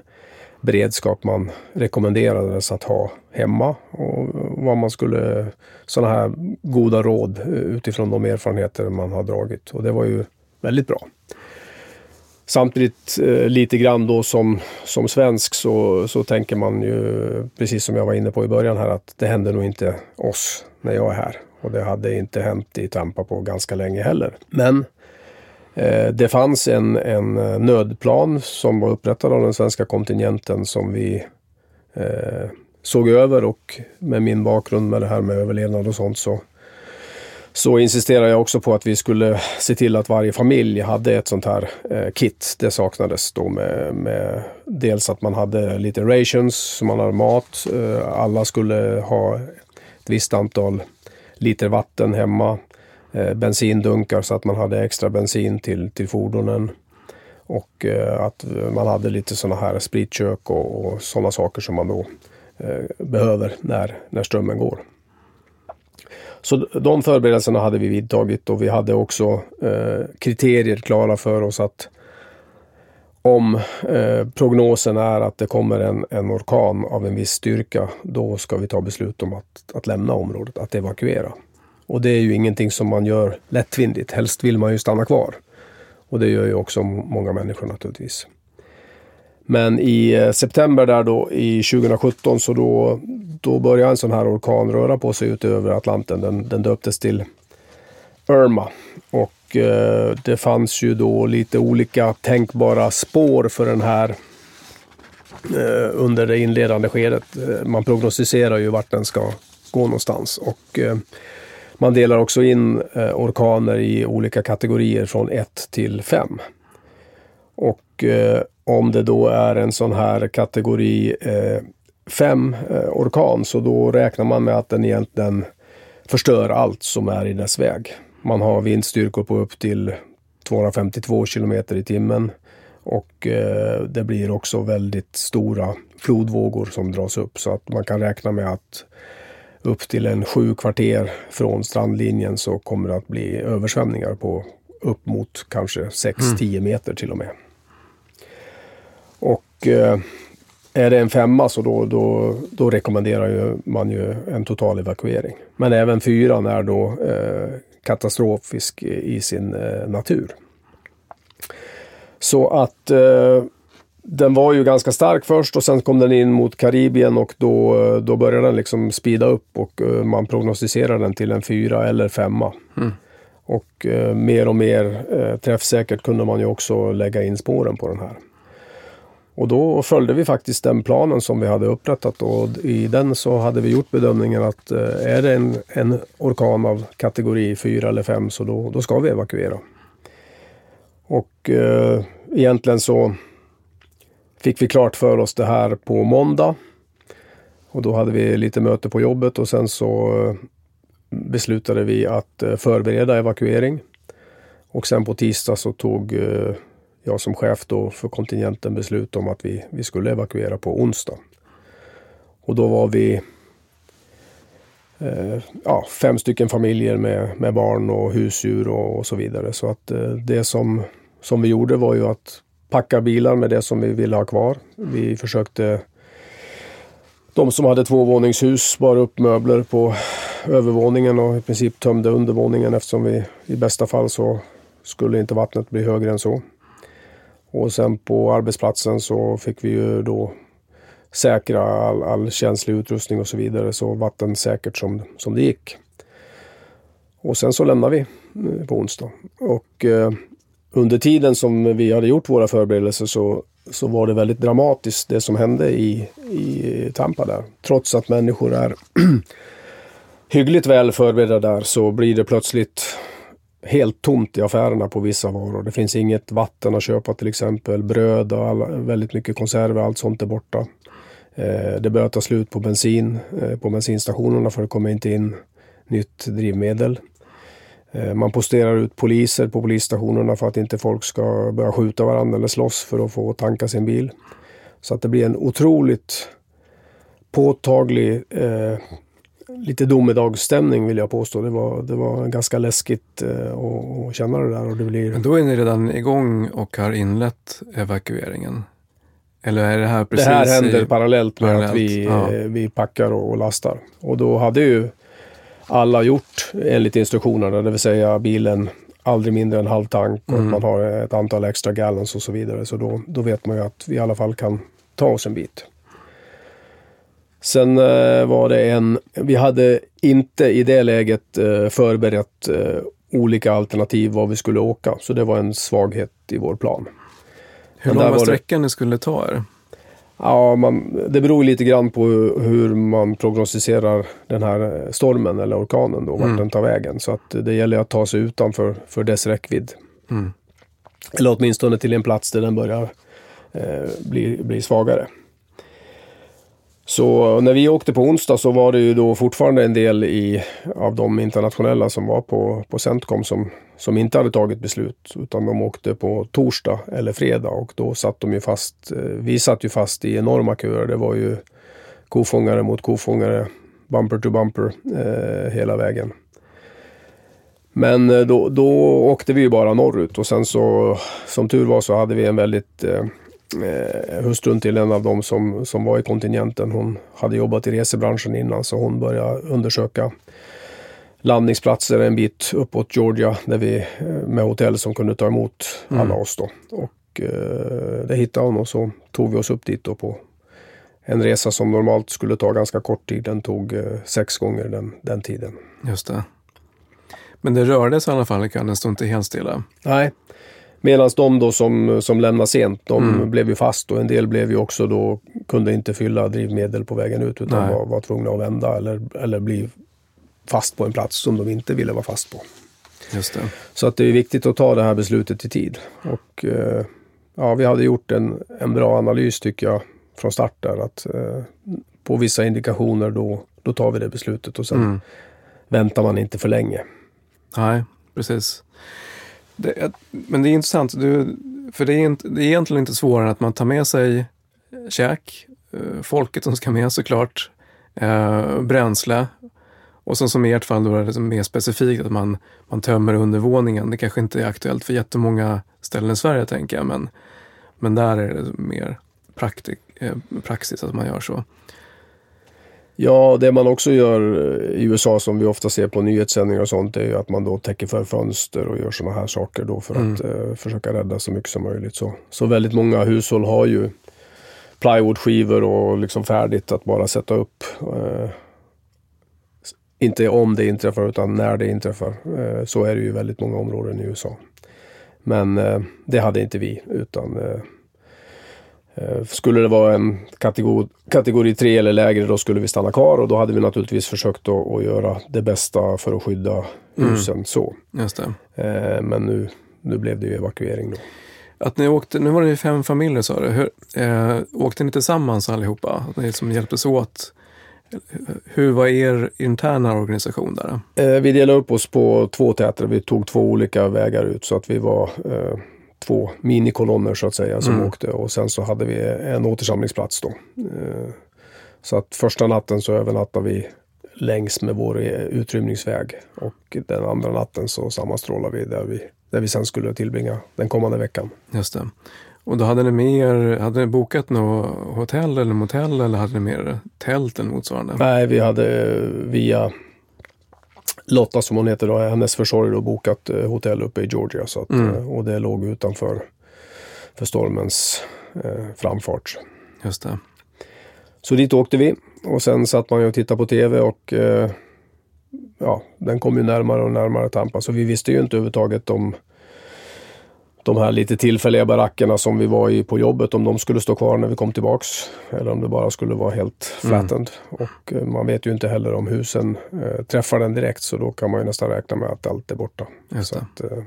beredskap man rekommenderades att ha hemma och vad man skulle, sådana här goda råd utifrån de erfarenheter man har dragit. Och det var ju väldigt bra. Samtidigt eh, lite grann då som, som svensk så, så tänker man ju, precis som jag var inne på i början här, att det händer nog inte oss när jag är här. Och det hade inte hänt i Tampa på ganska länge heller. Men Eh, det fanns en, en eh, nödplan som var upprättad av den svenska kontingenten som vi eh, såg över och med min bakgrund med det här med överlevnad och sånt så, så insisterade jag också på att vi skulle se till att varje familj hade ett sånt här eh, kit. Det saknades då med, med dels att man hade lite rations, så man hade mat. Eh, alla skulle ha ett visst antal liter vatten hemma. Eh, bensindunkar så att man hade extra bensin till, till fordonen. Och eh, att man hade lite sådana här spritkök och, och sådana saker som man då eh, behöver när, när strömmen går. Så de förberedelserna hade vi vidtagit och vi hade också eh, kriterier klara för oss att om eh, prognosen är att det kommer en, en orkan av en viss styrka, då ska vi ta beslut om att, att lämna området, att evakuera. Och det är ju ingenting som man gör lättvindigt. Helst vill man ju stanna kvar. Och det gör ju också många människor naturligtvis. Men i eh, september där då i 2017 så då, då började en sån här orkan röra på sig ut över Atlanten. Den, den döptes till Irma. Och eh, det fanns ju då lite olika tänkbara spår för den här eh, under det inledande skedet. Eh, man prognostiserar ju vart den ska gå någonstans. Och eh, man delar också in eh, orkaner i olika kategorier från 1 till 5. Och eh, om det då är en sån här kategori eh, 5 eh, orkan så då räknar man med att den egentligen förstör allt som är i dess väg. Man har vindstyrkor på upp till 252 kilometer i timmen Och eh, det blir också väldigt stora flodvågor som dras upp så att man kan räkna med att upp till en sju kvarter från strandlinjen så kommer det att bli översvämningar på upp mot kanske 6-10 mm. meter till och med. Och eh, är det en femma så då, då, då rekommenderar ju man ju en total evakuering. Men även fyran är då eh, katastrofisk i sin eh, natur. Så att den var ju ganska stark först och sen kom den in mot Karibien och då, då började den liksom speeda upp och uh, man prognostiserade den till en fyra eller femma. Mm. Och uh, mer och mer uh, träffsäkert kunde man ju också lägga in spåren på den här. Och då följde vi faktiskt den planen som vi hade upprättat och i den så hade vi gjort bedömningen att är det en, en orkan av kategori 4 eller 5 så då, då ska vi evakuera. Och eh, egentligen så fick vi klart för oss det här på måndag. Och då hade vi lite möte på jobbet och sen så eh, beslutade vi att eh, förbereda evakuering. Och sen på tisdag så tog eh, jag som chef då för kontingenten beslut om att vi, vi skulle evakuera på onsdag. Och då var vi eh, ja, fem stycken familjer med, med barn och husdjur och, och så vidare. Så att eh, det som, som vi gjorde var ju att packa bilar med det som vi ville ha kvar. Vi försökte de som hade tvåvåningshus bar upp möbler på övervåningen och i princip tömde undervåningen eftersom vi i bästa fall så skulle inte vattnet bli högre än så. Och sen på arbetsplatsen så fick vi ju då säkra all, all känslig utrustning och så vidare så vattensäkert som, som det gick. Och sen så lämnade vi på onsdag. Och eh, under tiden som vi hade gjort våra förberedelser så, så var det väldigt dramatiskt det som hände i, i Tampa där. Trots att människor är hyggligt väl förberedda där så blir det plötsligt helt tomt i affärerna på vissa varor. Det finns inget vatten att köpa till exempel. Bröd och alla, väldigt mycket konserver, allt sånt är borta. Eh, det börjar ta slut på bensin eh, på bensinstationerna för det kommer inte in nytt drivmedel. Eh, man posterar ut poliser på polisstationerna för att inte folk ska börja skjuta varandra eller slåss för att få tanka sin bil. Så att det blir en otroligt påtaglig, eh, lite domedagsstämning vill jag påstå. Det var, det var ganska läskigt eh, att, känna det där. Och det blir... Men då är ni redan igång och har inlett evakueringen? Eller är det här precis? Det här händer i... parallellt med parallellt. att vi, ja. Eh, vi packar och, och lastar. Och då hade ju alla gjort enligt instruktionerna, det vill säga bilen aldrig mindre än halv tank och mm. man har ett antal extra gallons och så vidare. Så då, då vet man ju att vi i alla fall kan ta oss en bit. Sen eh, var det en, vi hade inte i det läget eh, förberett eh, olika alternativ var vi skulle åka, så det var en svaghet i vår plan. Hur lång var sträckan ni skulle ta er? Ja, man, det beror lite grann på hur man prognostiserar den här stormen eller orkanen då, vart mm. den tar vägen. Så att det gäller att ta sig utanför för dess räckvidd. Mm. Eller åtminstone till en plats där den börjar eh, bli, bli svagare. Så när vi åkte på onsdag så var det ju då fortfarande en del i, av de internationella som var på, på Centcom som, som inte hade tagit beslut. Utan de åkte på torsdag eller fredag och då satt de ju fast. Eh, vi satt ju fast i enorma köer. Det var ju kofångare mot kofångare, bumper to bumper eh, hela vägen. Men eh, då, då åkte vi ju bara norrut och sen så som tur var så hade vi en väldigt eh, eh, hustrun till en av dem som, som var i kontingenten, hon hade jobbat i resebranschen innan så hon började undersöka landningsplatser en bit uppåt Georgia där vi, eh, med hotell som kunde ta emot mm. alla oss. Då. Och eh, det hittade hon och så tog vi oss upp dit då på en resa som normalt skulle ta ganska kort tid. Den tog eh, sex gånger den, den tiden. Just det. Men det rörde sig i alla fall, kan den stod inte helt stilla? Nej, Medan de då som, som lämnade sent, de mm. blev ju fast och en del blev ju också då, kunde inte fylla drivmedel på vägen ut utan var, var tvungna att vända eller, eller bli fast på en plats som de inte ville vara fast på. Just det. Så att det är viktigt att ta det här beslutet i tid. Och eh, ja, vi hade gjort en, en bra analys tycker jag från start där att eh, på vissa indikationer då, då tar vi det beslutet och sen mm. väntar man inte för länge. Nej, precis. Det, men det är intressant. Du, för det är, inte, det är egentligen inte svårare än att man tar med sig käk, eh, folket som ska med såklart, eh, bränsle och sen som i ert fall då är det liksom mer specifikt att man, man tömmer undervåningen. Det kanske inte är aktuellt för jättemånga ställen i Sverige tänker jag, men, men där är det mer praktik, eh, praxis att man gör så. Ja, det man också gör i USA som vi ofta ser på nyhetssändningar och sånt är ju att man då täcker för fönster och gör sådana här saker då för mm. att eh, försöka rädda så mycket som möjligt. Så, så väldigt många hushåll har ju plywoodskivor och liksom färdigt att bara sätta upp. Eh, inte om det inträffar utan när det inträffar. Eh, så är det ju väldigt många områden i USA. Men eh, det hade inte vi utan eh, skulle det vara en kategori, kategori 3 eller lägre då skulle vi stanna kvar och då hade vi naturligtvis försökt att, göra det bästa för att skydda husen. Mm. Så. Just det. Eh, men nu, nu blev det ju evakuering då. Att ni åkte, nu var det fem familjer sa du. Hur, eh, åkte ni tillsammans allihopa? Att ni som hjälptes åt? Hur var er interna organisation där? Eh, vi delade upp oss på två täter. Vi tog två olika vägar ut så att vi var eh, två minikolonner så att säga som mm. åkte och sen så hade vi en återsamlingsplats då. Eh, så att första natten så övernattade vi längs med vår utrymningsväg och den andra natten så sammanstrålade vi där vi, där vi sen skulle tillbringa den kommande veckan. Just det. Och då hade ni mer, hade ni bokat något hotell eller motell eller hade ni mer tält eller motsvarande? Nej, vi hade via Lotta som hon heter då, hennes försorgare bokat eh, hotell uppe i Georgia. Så att, mm. Eh, och det låg utanför för stormens eh, framfart. Just det. Så dit åkte vi och sen satt man ju och tittade på TV och eh, ja, den kom ju närmare och närmare Tampa. Så vi visste ju inte överhuvudtaget om de här lite tillfälliga barackerna som vi var i på jobbet, om de skulle stå kvar när vi kom tillbaks. Eller om det bara skulle vara helt flattened. Mm. Och eh, man vet ju inte heller om husen eh, träffar den direkt så då kan man ju nästan räkna med att allt är borta. Så att, eh,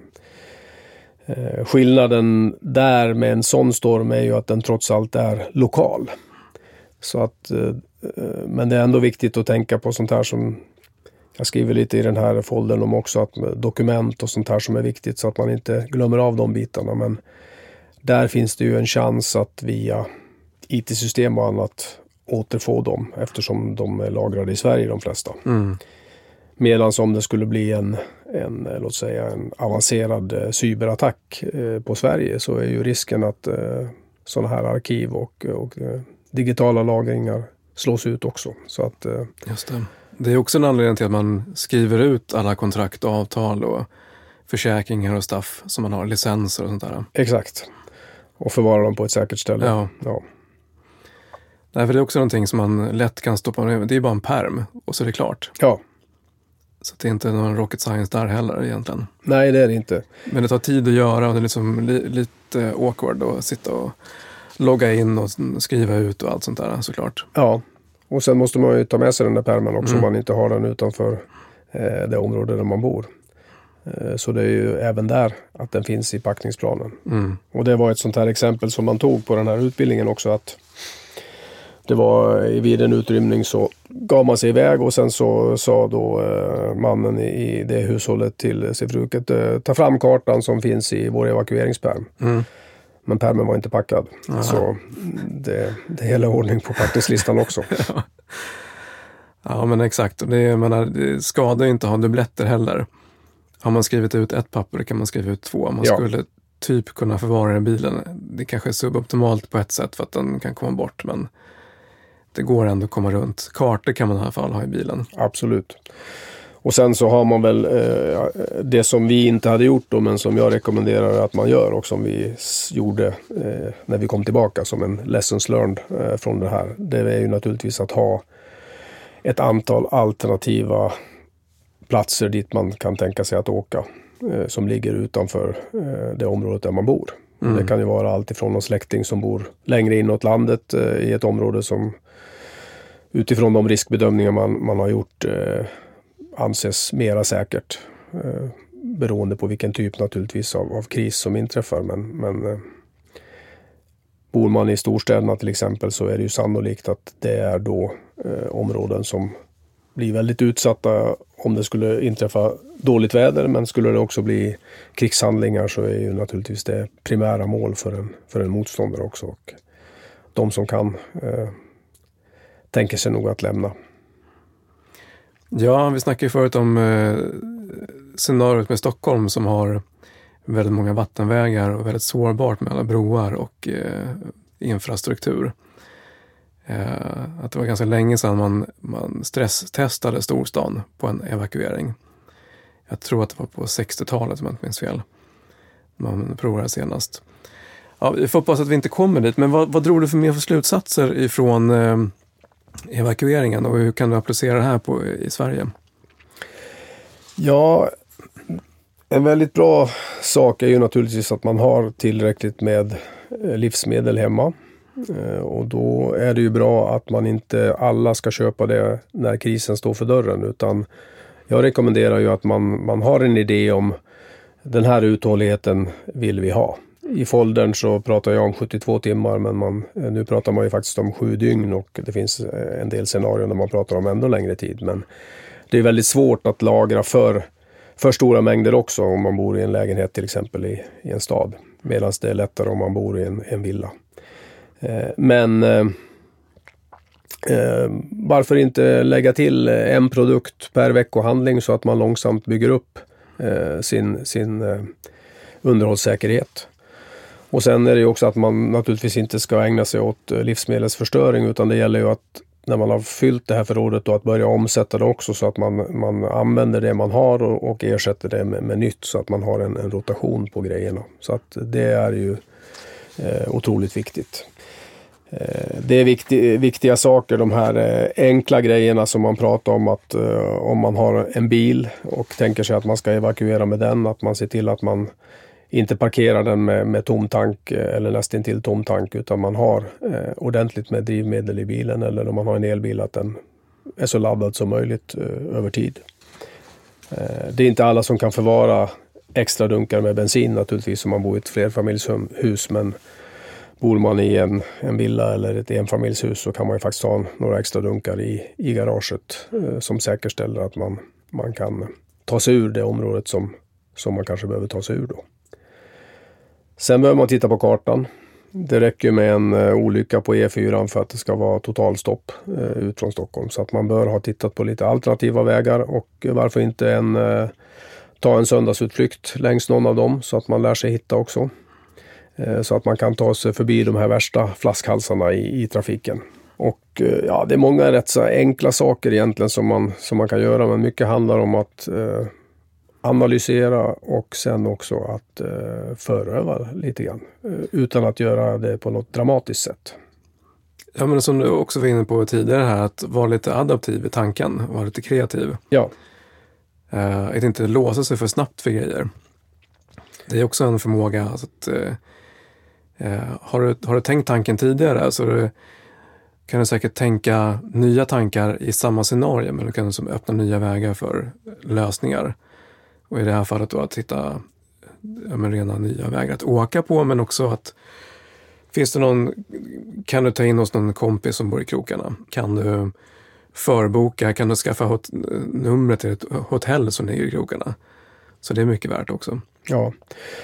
eh, skillnaden där med en sån storm är ju att den trots allt är lokal. Så att, eh, eh, men det är ändå viktigt att tänka på sånt här som jag skriver lite i den här foldern om också att dokument och sånt här som är viktigt så att man inte glömmer av de bitarna. Men där finns det ju en chans att via IT-system och annat återfå dem eftersom de är lagrade i Sverige de flesta. Mm. Medan om det skulle bli en, en, låt säga, en avancerad eh, cyberattack eh, på Sverige så är ju risken att eh, sådana här arkiv och, och eh, digitala lagringar slås ut också. Så att, eh, Just det. Det är också en anledning till att man skriver ut alla kontrakt och avtal och försäkringar och staff som man har, licenser och sånt där. Exakt. Och förvara dem på ett säkert ställe. Ja. ja. Nej, för det är också någonting som man lätt kan stoppa ner. Det är bara en perm och så är det klart. Ja. Så det är inte någon rocket science där heller egentligen. Nej, det är det inte. Men det tar tid att göra och det är liksom li lite awkward att sitta och logga in och skriva ut och allt sånt där såklart. Ja, och sen måste man ju ta med sig den där pärmen också mm. om man inte har den utanför eh, det område där man bor. Eh, så det är ju även där att den finns i packningsplanen. Mm. Och det var ett sånt här exempel som man tog på den här utbildningen också att det var vid en utrymning så gav man sig iväg och sen så sa då eh, mannen i, det hushållet till fruket eh, ta fram kartan som finns i vår evakueringspärm. Mm. Men pärmen var inte packad. Aha. Så det, det är hela ordning på packningslistan också. ja. ja. men exakt. Det, jag menar, det skadar inte att ha dubbletter heller. Har man skrivit ut ett papper kan man skriva ut två. Man ja. skulle typ kunna förvara den i bilen. Det kanske är suboptimalt på ett sätt för att den kan komma bort. Men det går ändå att komma runt. Kartor kan man i alla fall ha i bilen. Absolut. Och sen så har man väl eh, det som vi inte hade gjort då, men som jag rekommenderar att man gör och som vi gjorde eh, när vi kom tillbaka som en lessons learned eh, från det här. Det är ju naturligtvis att ha ett antal alternativa platser dit man kan tänka sig att åka eh, som ligger utanför eh, det området där man bor. Mm. Det kan ju vara allt ifrån någon släkting som bor längre inåt landet eh, i ett område som utifrån de riskbedömningar man, man har gjort anses mera säkert. Eh, beroende på vilken typ naturligtvis av, av kris som inträffar. Men, men eh, bor man i storstäderna till exempel så är det ju sannolikt att det är då eh, områden som blir väldigt utsatta om det skulle inträffa dåligt väder. Men skulle det också bli krigshandlingar så är ju naturligtvis det primära mål för en, för en motståndare också. Och de som kan eh, tänker sig nog att lämna. Ja, vi snackade ju förut om eh, scenariot med Stockholm som har väldigt många vattenvägar och väldigt sårbart med alla broar och eh, infrastruktur. Eh, att det var ganska länge sedan man, man stresstestade storstan på en evakuering. Jag tror att det var på 60-talet om jag inte minns fel. Man provade senast. Ja, vi får hoppas att vi inte kommer dit, men vad, vad drog du för mer för slutsatser ifrån eh, evakueringen och hur kan du applicera det här på, i Sverige? Ja, en väldigt bra sak är ju naturligtvis att man har tillräckligt med eh, livsmedel hemma. Eh, och då är det ju bra att man inte alla ska köpa det när krisen står för dörren utan jag rekommenderar ju att man, man har en idé om den här uthålligheten vill vi ha. I foldern så pratar jag om 72 timmar men man, eh, nu pratar man ju faktiskt om sju dygn och det finns eh, en del scenarion där man pratar om ännu längre tid. Men det är väldigt svårt att lagra för för stora mängder också om man bor i en lägenhet till exempel i, i en stad. Medan det är lättare om man bor i en, en villa. Eh, men eh, eh, varför inte lägga till eh, en produkt per veckohandling så att man långsamt bygger upp eh, sin, sin eh, underhållssäkerhet. Och sen är det ju också att man naturligtvis inte ska ägna sig åt eh, livsmedelsförstöring utan det gäller ju att när man har fyllt det här förrådet då att börja omsätta det också så att man, man använder det man har och, och ersätter det med, med, nytt så att man har en, en, rotation på grejerna. Så att det är ju eh, otroligt viktigt. Eh, det är viktig, viktiga saker, de här eh, enkla grejerna som man pratar om att eh, om man har en bil och tänker sig att man ska evakuera med den, att man ser till att man inte parkerar den med, med tom tank eh, eller nästintill tom tank utan man har eh, ordentligt med drivmedel i bilen eller om man har en elbil att den är så laddad som möjligt eh, över tid. Eh, det är inte alla som kan förvara extra dunkar med bensin naturligtvis om man bor i ett flerfamiljshus men bor man i en, en villa eller ett enfamiljshus så kan man ju faktiskt ha några extra dunkar i, i garaget eh, som säkerställer att man, man kan ta sig ur det området som, som man kanske behöver ta sig ur då. Sen behöver man titta på kartan. Det räcker med en eh, olycka på E4 för att det ska vara totalstopp eh, ut från Stockholm. Så att man bör ha tittat på lite alternativa vägar och varför inte en, eh, ta en söndagsutflykt längs någon av dem så att man lär sig hitta också. Så att man kan ta sig förbi de här värsta flaskhalsarna i, i trafiken. Och ja, det är många rätt så enkla saker egentligen som man, som man kan göra men mycket handlar om att analysera och sen också att eh, föröva lite grann. Eh, utan att göra det på något dramatiskt sätt. Ja, men som du också var inne på tidigare här, att vara lite adaptiv i tanken, vara lite kreativ. Ja. Eh, att inte låsa sig för snabbt för grejer. Det är också en förmåga. Alltså att, eh, eh, har, du, har du tänkt tanken tidigare så du, kan du säkert tänka nya tankar i samma scenario, men du kan liksom öppna nya vägar för lösningar. Och i det här fallet då att hitta ja, men rena nya vägar att åka på men också att Finns det någon, kan du ta in hos någon kompis som bor i krokarna? Kan du förboka, kan du skaffa hot, numret till ett hotell som ligger i krokarna? Så det är mycket värt också. Ja,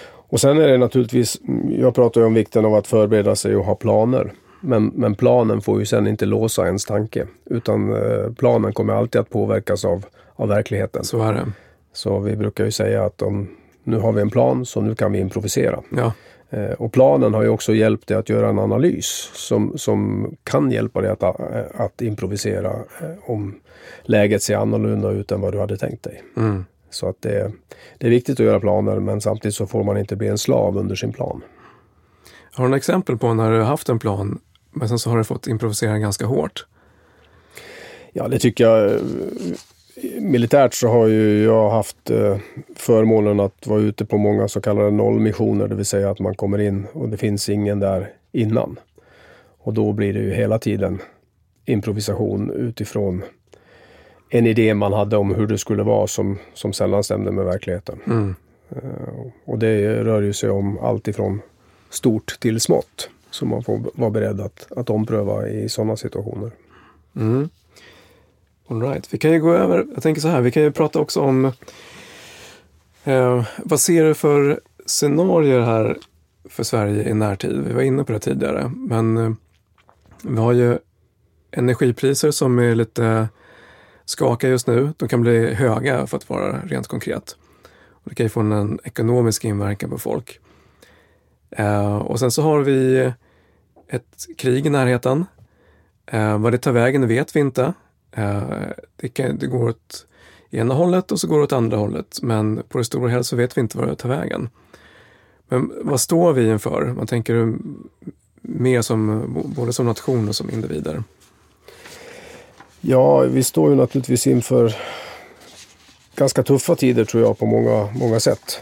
och sen är det naturligtvis, jag pratar ju om vikten av att förbereda sig och ha planer. Men, men planen får ju sen inte låsa ens tanke. Utan eh, planen kommer alltid att påverkas av, av verkligheten. Så är det. Så vi brukar ju säga att om, nu har vi en plan så nu kan vi improvisera. Ja. Eh, och planen har ju också hjälpt dig att göra en analys som, som kan hjälpa dig att, att improvisera eh, om läget ser annorlunda ut än vad du hade tänkt dig. Mm. Så att det, det är viktigt att göra planer men samtidigt så får man inte bli en slav under sin plan. Har du några exempel på när du har haft en plan men sen så har du fått improvisera ganska hårt? Ja, det tycker jag militärt så har ju jag haft eh, förmånen att vara ute på många så kallade nollmissioner, det vill säga att man kommer in och det finns ingen där innan. Och då blir det ju hela tiden improvisation utifrån en idé man hade om hur det skulle vara som, som sällan stämde med verkligheten. Mm. Uh, och det rör ju sig om allt ifrån stort till smått som man får vara beredd att, att ompröva i sådana situationer. Mm. All right. Vi kan ju gå över, jag tänker så här, vi kan ju prata också om eh, vad ser du för scenarier här för Sverige i närtid? Vi var inne på det tidigare, men eh, vi har ju energipriser som är lite skakiga just nu. De kan bli höga för att vara rent konkret. Och det kan ju få en ekonomisk inverkan på folk. Eh, och sen så har vi ett krig i närheten. Eh, vad det tar vägen vet vi inte. Eh, det, kan, det går åt ena hållet och så går det åt andra hållet. Men på det stora hela så vet vi inte var det tar vägen. Men vad står vi inför? Man tänker mer som, både som nation och som individer. Ja, vi står ju naturligtvis inför ganska tuffa tider tror jag på många, många sätt.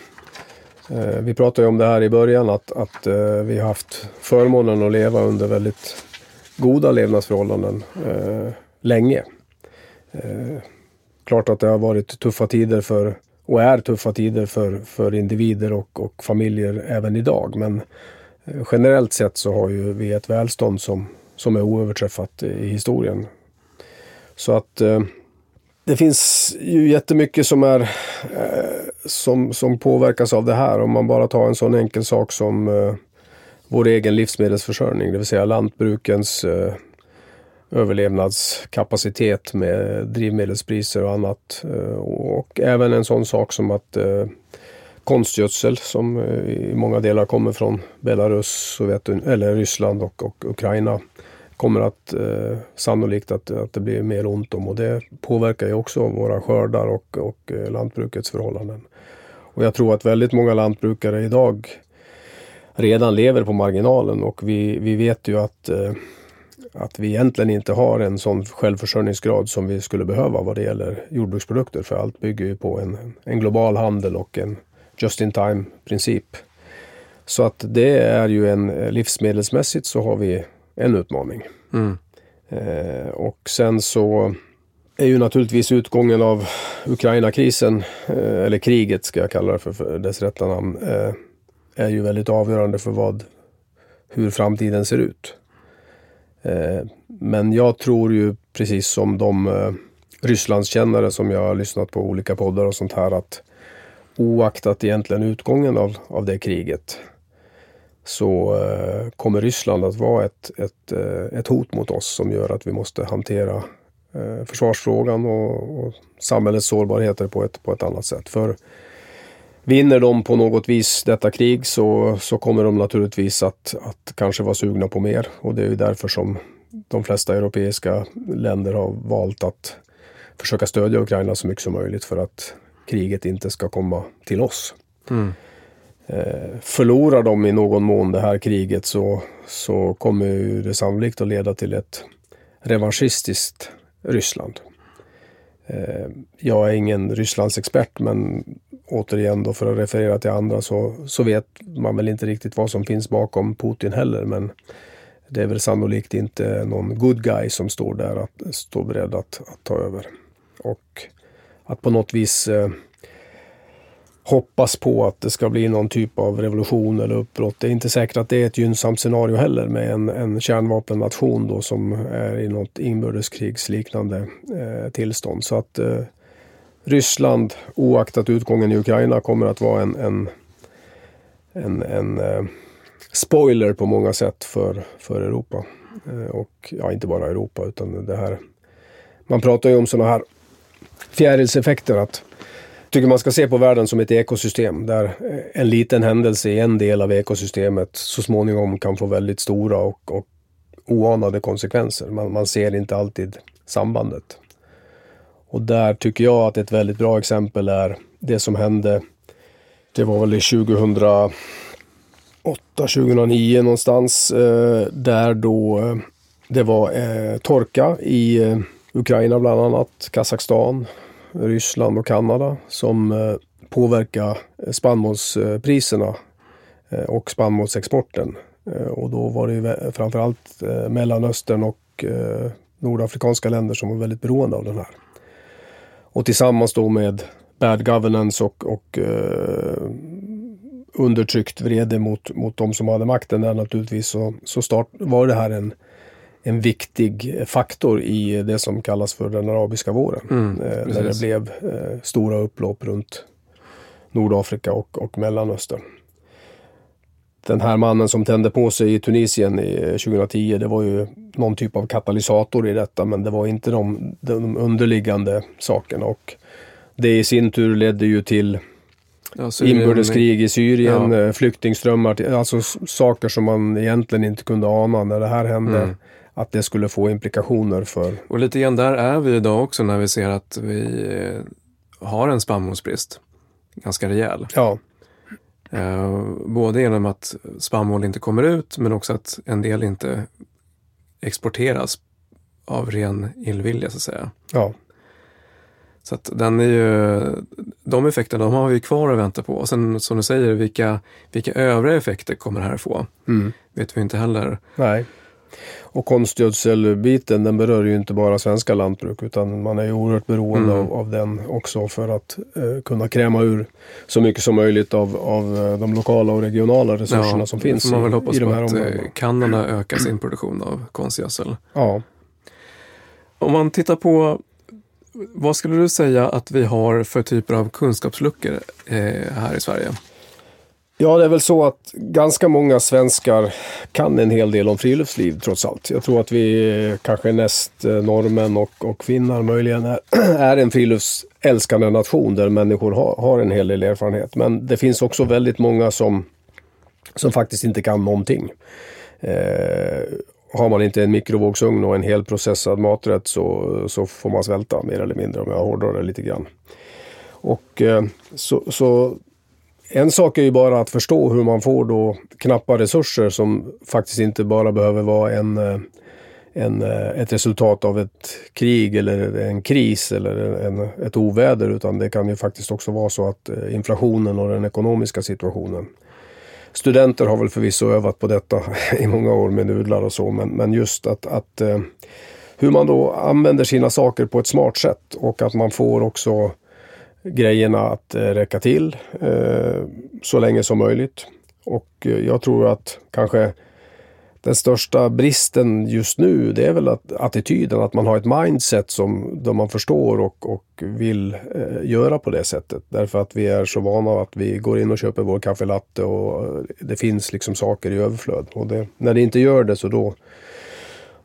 Eh, vi pratade ju om det här i början att, att eh, vi har haft förmånen att leva under väldigt goda levnadsförhållanden eh, länge. Eh, klart att det har varit tuffa tider för och är tuffa tider för, för individer och, och familjer även idag. Men eh, generellt sett så har ju vi ett välstånd som, som är oöverträffat i historien. Så att eh, det finns ju jättemycket som, är, eh, som, som påverkas av det här. Om man bara tar en sån enkel sak som eh, vår egen livsmedelsförsörjning, det vill säga lantbrukens eh, överlevnadskapacitet med drivmedelspriser och annat. Eh, och även en sån sak som att eh, konstgödsel som eh, i många delar kommer från Belarus, Sovjetun eller Ryssland och, och Ukraina kommer att eh, sannolikt att, att det blir mer ont om och det påverkar ju också våra skördar och, och eh, lantbrukets förhållanden. Och jag tror att väldigt många lantbrukare idag redan lever på marginalen och vi, vi vet ju att eh, att vi egentligen inte har en sån självförsörjningsgrad som vi skulle behöva vad det gäller jordbruksprodukter. För allt bygger ju på en, en global handel och en just-in-time princip. Så att det är ju en livsmedelsmässigt så har vi en utmaning. Mm. Eh, och sen så är ju naturligtvis utgången av Ukraina-krisen, eh, eller kriget ska jag kalla det för, för dess rätta namn, eh, är ju väldigt avgörande för vad, hur framtiden ser ut. Eh, men jag tror ju precis som de eh, Rysslandskännare som jag har lyssnat på olika poddar och sånt här att oaktat egentligen utgången av, av det kriget så eh, kommer Ryssland att vara ett, ett, eh, ett hot mot oss som gör att vi måste hantera försvarsfrågan och, och samhällets sårbarheter på ett, på ett annat sätt. För Vinner de på något vis detta krig så, så kommer de naturligtvis att, att kanske vara sugna på mer. Och det är ju därför som de flesta europeiska länder har valt att försöka stödja Ukraina så mycket som möjligt för att kriget inte ska komma till oss. Mm. Eh, förlorar de i någon mån det här kriget så, så kommer det sannolikt att leda till ett revanschistiskt Ryssland. Eh, jag är ingen Rysslandsexpert men återigen då för att referera till andra så, så vet man väl inte riktigt vad som finns bakom Putin heller. Men det är väl sannolikt inte någon good guy som står där att stå beredd att, att ta över. Och att på något vis eh, hoppas på att det ska bli någon typ av revolution eller uppbrott. Det är inte säkert att det är ett gynnsamt scenario heller med en, en kärnvapennation då som är i något inbördeskrigsliknande eh, tillstånd. Så att eh, Ryssland, oaktat utgången i Ukraina, kommer att vara en, en, en, en eh, spoiler på många sätt för, för Europa. Eh, och ja, inte bara Europa utan det här. Man pratar ju om sådana här fjärilseffekter. att tycker man ska se på världen som ett ekosystem där eh, en liten händelse i en del av ekosystemet så småningom kan få väldigt stora och, och oanade konsekvenser. Man, man ser inte alltid sambandet. Och där tycker jag att ett väldigt bra exempel är det som hände, det var väl 2008, 2009 någonstans, eh, där då eh, det var eh, torka i Ukraina bland annat, Kazakstan, Ryssland och Kanada som påverkade påverkar spannmålspriserna och spannmålsexporten. Och då var det ju framförallt Mellanöstern och nordafrikanska länder som var väldigt beroende av den här. Och tillsammans då med bad governance och, och eh, undertryckt vrede mot, mot de som hade makten där naturligtvis så, så start, var det här en, en viktig faktor i det som kallas för den arabiska våren. Mm, eh, när det blev eh, stora upplopp runt Nordafrika och, och Mellanöstern. Den här mannen som tände på sig i Tunisien i 2010, det var ju någon typ av katalysator i detta men det var inte de, de underliggande sakerna. Och det i sin tur ledde ju till Ja, inbördeskrig i Syrien, Ja. eh, flyktingströmmar, alltså saker som man egentligen inte kunde ana när det här hände. Mm. Att det skulle få implikationer för... Och lite grann där är vi idag också när vi ser att vi eh, har en spannmålsbrist. Ganska rejäl. Ja, Eh, både genom att spannmål inte kommer ut men också att en del inte exporteras av ren illvilja så att säga. ja, Så att den är ju, de effekterna de har vi kvar att vänta på. Och sen som du säger, vilka, vilka övriga effekter kommer det här få? mm. Vet vi inte heller. nej. Och konstgödselbiten den berör ju inte bara svenska lantbruk utan man är ju oerhört beroende Mm. av, av den också för att eh, kunna kräma ur så mycket som möjligt av, av eh, de lokala och regionala resurserna som finns man väl i, hoppas i de här att eh, områdena. Kanada ökar sin produktion av konstgödsel. Ja. Om man tittar på vad skulle du säga att vi har för typer av kunskapsluckor eh, här i Sverige? Ja, det är väl så att ganska många svenskar kan en hel del om friluftsliv trots allt. Jag tror att vi kanske näst eh, norrmän och, och finnar möjligen är, är en friluftsälskande nation där människor har, har en hel del erfarenhet. Men det finns också väldigt många som, som faktiskt inte kan någonting. Eh, har man inte en mikrovågsugn och en helprocessad maträtt så, så får man svälta mer eller mindre om jag hårdrar det lite grann. Och eh, så, så en sak är ju bara att förstå hur man får då knappa resurser som faktiskt inte bara behöver vara en, eh, en, eh, ett resultat av ett krig eller en kris eller en, ett oväder utan det kan ju faktiskt också vara så att eh, inflationen och den ekonomiska situationen. Studenter har väl förvisso övat på detta i många år med nudlar och så men, men just att, att hur man då använder sina saker på ett smart sätt och att man får också grejerna att eh, räcka till eh, så länge som möjligt. Och eh, jag tror att kanske den största bristen just nu det är väl att attityden, att man har ett mindset som där man förstår och, och vill eh, göra på det sättet. Därför att vi är så vana att vi går in och köper vår kaffelatte och det finns liksom saker i överflöd. Och det, när det inte gör det så då,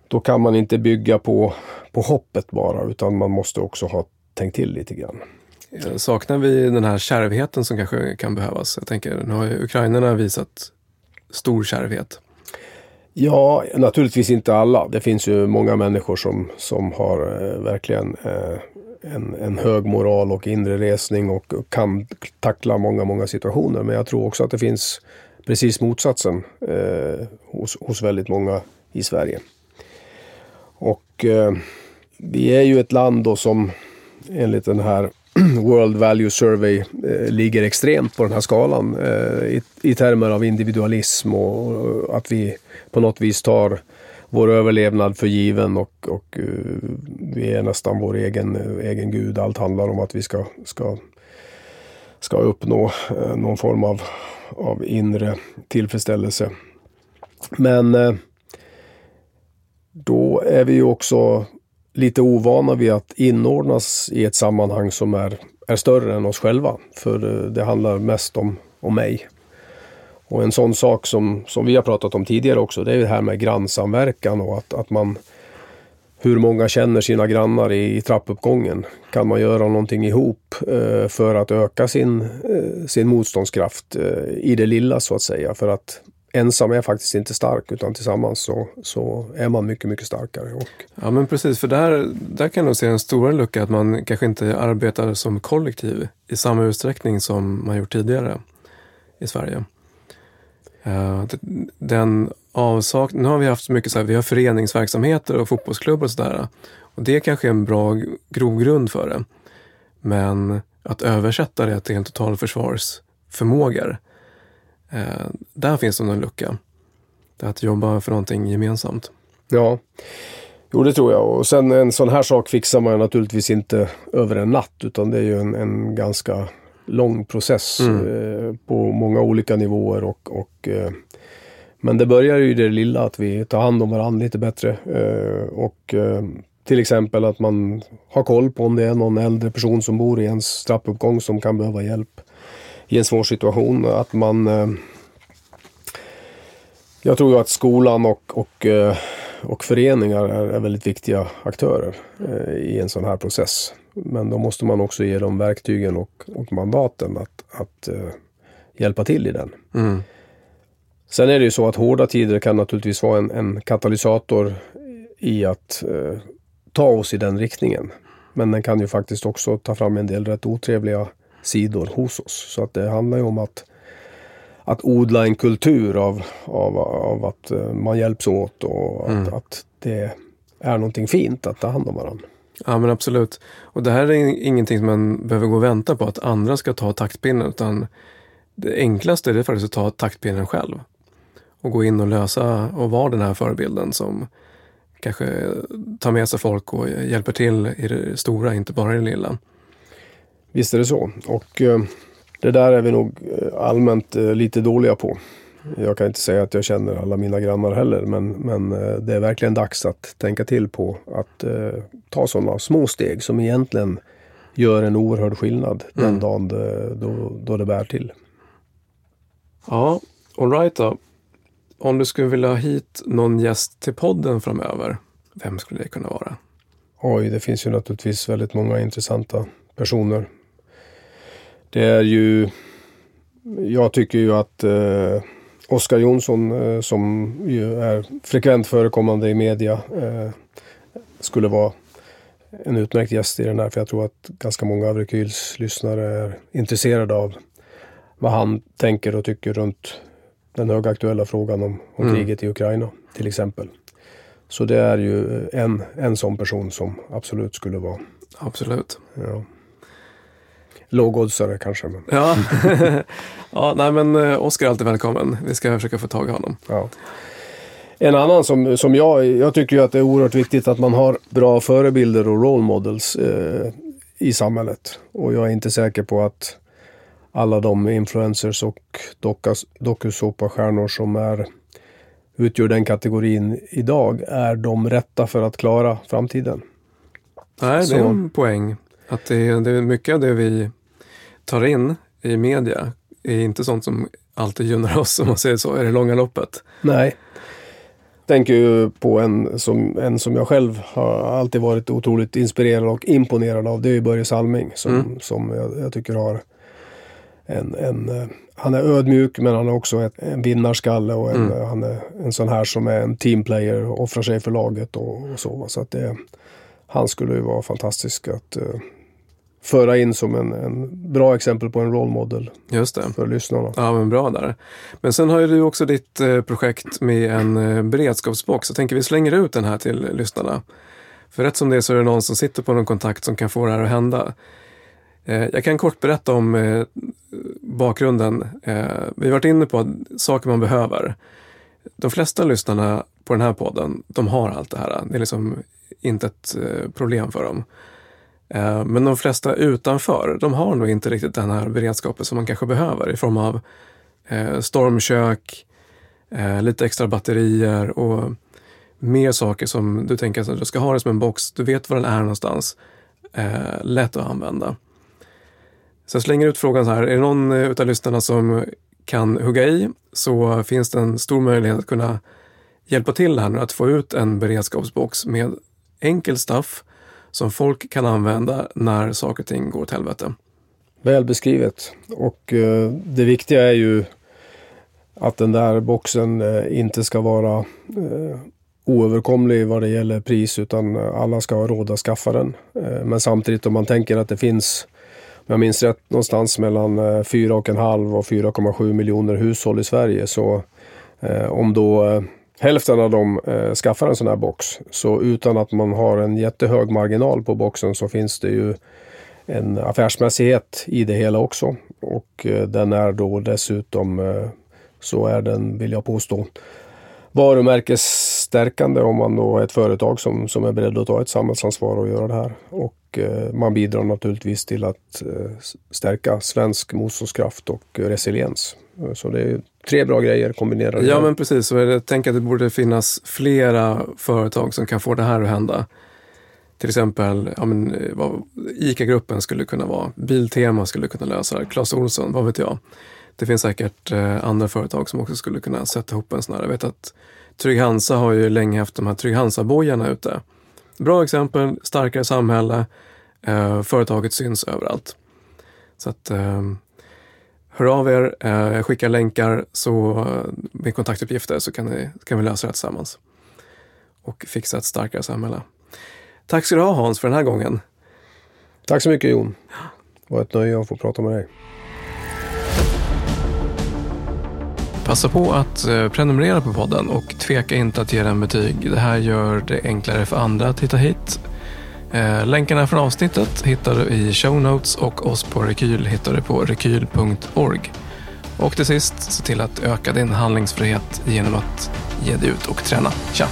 då kan man inte bygga på, på hoppet bara utan man måste också ha tänkt till lite grann. Eh, saknar vi den här kärvheten som kanske kan behövas? Jag tänker, nu har ju ukrainarna visat stor kärvhet. Ja, naturligtvis inte alla. Det finns ju många människor som, som har eh, verkligen eh, en, en hög moral och inre resning och kan tackla många, många situationer. Men jag tror också att det finns precis motsatsen eh, hos, hos väldigt många i Sverige. Och eh, vi är ju ett land då som enligt den här World Value Survey eh, ligger extremt på den här skalan eh, i, i termer av individualism och, och att vi på något vis tar vår överlevnad för given och, och uh, vi är nästan vår egen, eh, egen gud. Allt handlar om att vi ska, ska, ska uppnå eh, någon form av, av inre tillfredsställelse. Men eh, då är vi ju också lite ovana vid att inordnas i ett sammanhang som är, är större än oss själva. För eh, det handlar mest om, om mig. Och en sån sak som, som vi har pratat om tidigare också, det är det här med grannsamverkan och att, att man hur många känner sina grannar i, i trappuppgången? Kan man göra någonting ihop eh, för att öka sin, eh, sin motståndskraft eh, i det lilla så att säga? För att ensam är faktiskt inte stark utan tillsammans så, så är man mycket, mycket starkare. Och, Ja men precis, för där, där kan jag nog se en stor lucka att man kanske inte arbetar som kollektiv i samma utsträckning som man gjort tidigare i Sverige. Eh, den avsaknad, nu har vi haft så mycket så här, vi har föreningsverksamheter och fotbollsklubbar och sådär. Och det kanske är en bra grogrund för det. Men att översätta det till en totalförsvarsförmågor, eh, där finns det en lucka. Det att jobba för någonting gemensamt. Ja, jo det tror jag. Och sen en sån här sak fixar man naturligtvis inte över en natt utan det är ju en, en ganska lång process Mm. eh, på många olika nivåer och, och eh, Men det börjar ju i det lilla att vi tar hand om varandra lite bättre. Eh, och eh, till exempel att man har koll på om det är någon äldre person som bor i ens trappuppgång som kan behöva hjälp i en svår situation. Att man... Eh, jag tror ju att skolan och, och, eh, och föreningar är, väldigt viktiga aktörer eh, i en sån här process. Men då måste man också ge dem verktygen och, och mandaten att, att hjälpa till i den. Mm. Sen är det ju så att hårda tider kan naturligtvis vara en, en katalysator i att uh, ta oss i den riktningen. Men den kan ju faktiskt också ta fram en del rätt otrevliga sidor hos oss. Så att det handlar ju om att, att odla en kultur av, av, av att uh, man hjälps åt och mm. att, att det är någonting fint att ta hand om varandra. Ja men absolut. Och det här är ingenting som man behöver gå och vänta på att andra ska ta taktpinnen utan det enklaste är faktiskt att ta taktpinnen själv. Och gå in och lösa och vara den här förebilden som kanske tar med sig folk och hjälper till i det stora, inte bara i det lilla. Visst är det så. Och eh, det där är vi nog eh, allmänt eh, lite dåliga på. Jag kan inte säga att jag känner alla mina grannar heller men, men det är verkligen dags att tänka till på att eh, ta sådana små steg som egentligen gör en oerhörd skillnad mm. den dagen det, då, då det bär till. Ja, alright då. Om du skulle vilja ha hit någon gäst till podden framöver, vem skulle det kunna vara? Oj, det finns ju naturligtvis väldigt många intressanta personer. Det är ju, jag tycker ju att eh, Oskar Jonsson eh, som ju är frekvent förekommande i media eh, skulle vara en utmärkt gäst i den här för jag tror att ganska många av Rekyls lyssnare är intresserade av vad han tänker och tycker runt den högaktuella frågan om, om mm. kriget i Ukraina till exempel. Så det är ju en, en sån person som absolut skulle vara. Absolut. Ja. Lågoddsare kanske. Men. Ja. ja, nej men eh, Oskar är alltid välkommen. Vi ska försöka få tag i honom. Ja. En annan som, som jag, jag tycker ju att det är oerhört viktigt att man har bra förebilder och role models eh, i samhället. Och jag är inte säker på att alla de influencers och dokusåpastjärnor som är, utgör den kategorin idag är de rätta för att klara framtiden. Nej, det är en poäng. Att det, det är mycket av det vi tar in i media är inte sånt som alltid gynnar oss om man säger så, i det långa loppet. Nej. Tänker ju på en som, en som jag själv har alltid varit otroligt inspirerad och imponerad av. Det är ju Börje Salming som, mm. som jag, jag, tycker har en, en, eh, han är ödmjuk men han har också ett, en vinnarskalle och en, mm. han är en sån här som är en teamplayer och offrar sig för laget och, och så. Så att det, han skulle ju vara fantastisk att uh, föra in som en, en bra exempel på en role model Just det. för lyssnarna. Ja, men bra där. Men sen har ju du också ditt eh, projekt med en eh, beredskapsbox. Jag tänker vi slänger ut den här till lyssnarna. För rätt som det är så är det någon som sitter på någon kontakt som kan få det här att hända. Eh, jag kan kort berätta om eh, bakgrunden. Eh, vi har varit inne på saker man behöver. De flesta lyssnarna på den här podden, de har allt det här. Det är liksom inte ett eh, problem för dem. Eh, men de flesta utanför, de har nog inte riktigt den här beredskapen som man kanske behöver i form av eh, stormkök, eh, lite extra batterier och mer saker som du tänker att du ska ha det som en box. Du vet var den är någonstans. lätt att använda. Så jag slänger ut frågan så här, är det någon utav lyssnarna som kan hugga i så finns det en stor möjlighet att kunna hjälpa till här nu att få ut en beredskapsbox med enkel stuff som folk kan använda när saker och ting går åt helvete. Väl beskrivet. Och eh, det viktiga är ju att den där boxen eh, inte ska vara eh, oöverkomlig vad det gäller pris utan eh, alla ska ha råd att skaffa den. Eh, men samtidigt om man tänker att det finns, om jag minns rätt, någonstans mellan eh, 4,5 och 4,7 miljoner hushåll i Sverige så eh, om då eh, Hälften av dem eh, skaffar en sån här box. Så utan att man har en jättehög marginal på boxen så finns det ju en affärsmässighet i det hela också. Och eh, den är då dessutom, eh, så är den, vill jag påstå, varumärkesstärkande om man då är ett företag som, som är beredd att ta ett samhällsansvar och göra det här. Och eh, man bidrar naturligtvis till att eh, stärka svensk motståndskraft och resiliens. Så det är tre bra grejer kombinerade. Ja men precis, så jag tänker att det borde finnas flera företag som kan få det här att hända. Till exempel, ja, men, eh, vad ICA-gruppen skulle kunna vara, Biltema skulle kunna lösa det, Clas Ohlson, vad vet jag. Det finns säkert eh, andra företag som också skulle kunna sätta ihop en sån här. Jag vet att Trygg-Hansa har ju länge haft de här Trygg-Hansa-bojarna ute. Bra exempel, starkare samhälle, eh, företaget syns överallt. Så att eh, hör av er, eh, skicka länkar så, eh, med kontaktuppgifter så kan, ni, kan vi lösa det tillsammans. Och fixa ett starkare samhälle. Tack ska du ha Hans för den här gången. Tack så mycket Jon. Det var ett nöje att få prata med dig. Passa på att eh, prenumerera på podden och tveka inte att ge den betyg. Det här gör det enklare för andra att hitta hit. Eh, länkarna från avsnittet hittar du i show notes och oss på Rekyl hittar du på rekyl.org. Och till sist, se till att öka din handlingsfrihet genom att ge dig ut och träna. Tja!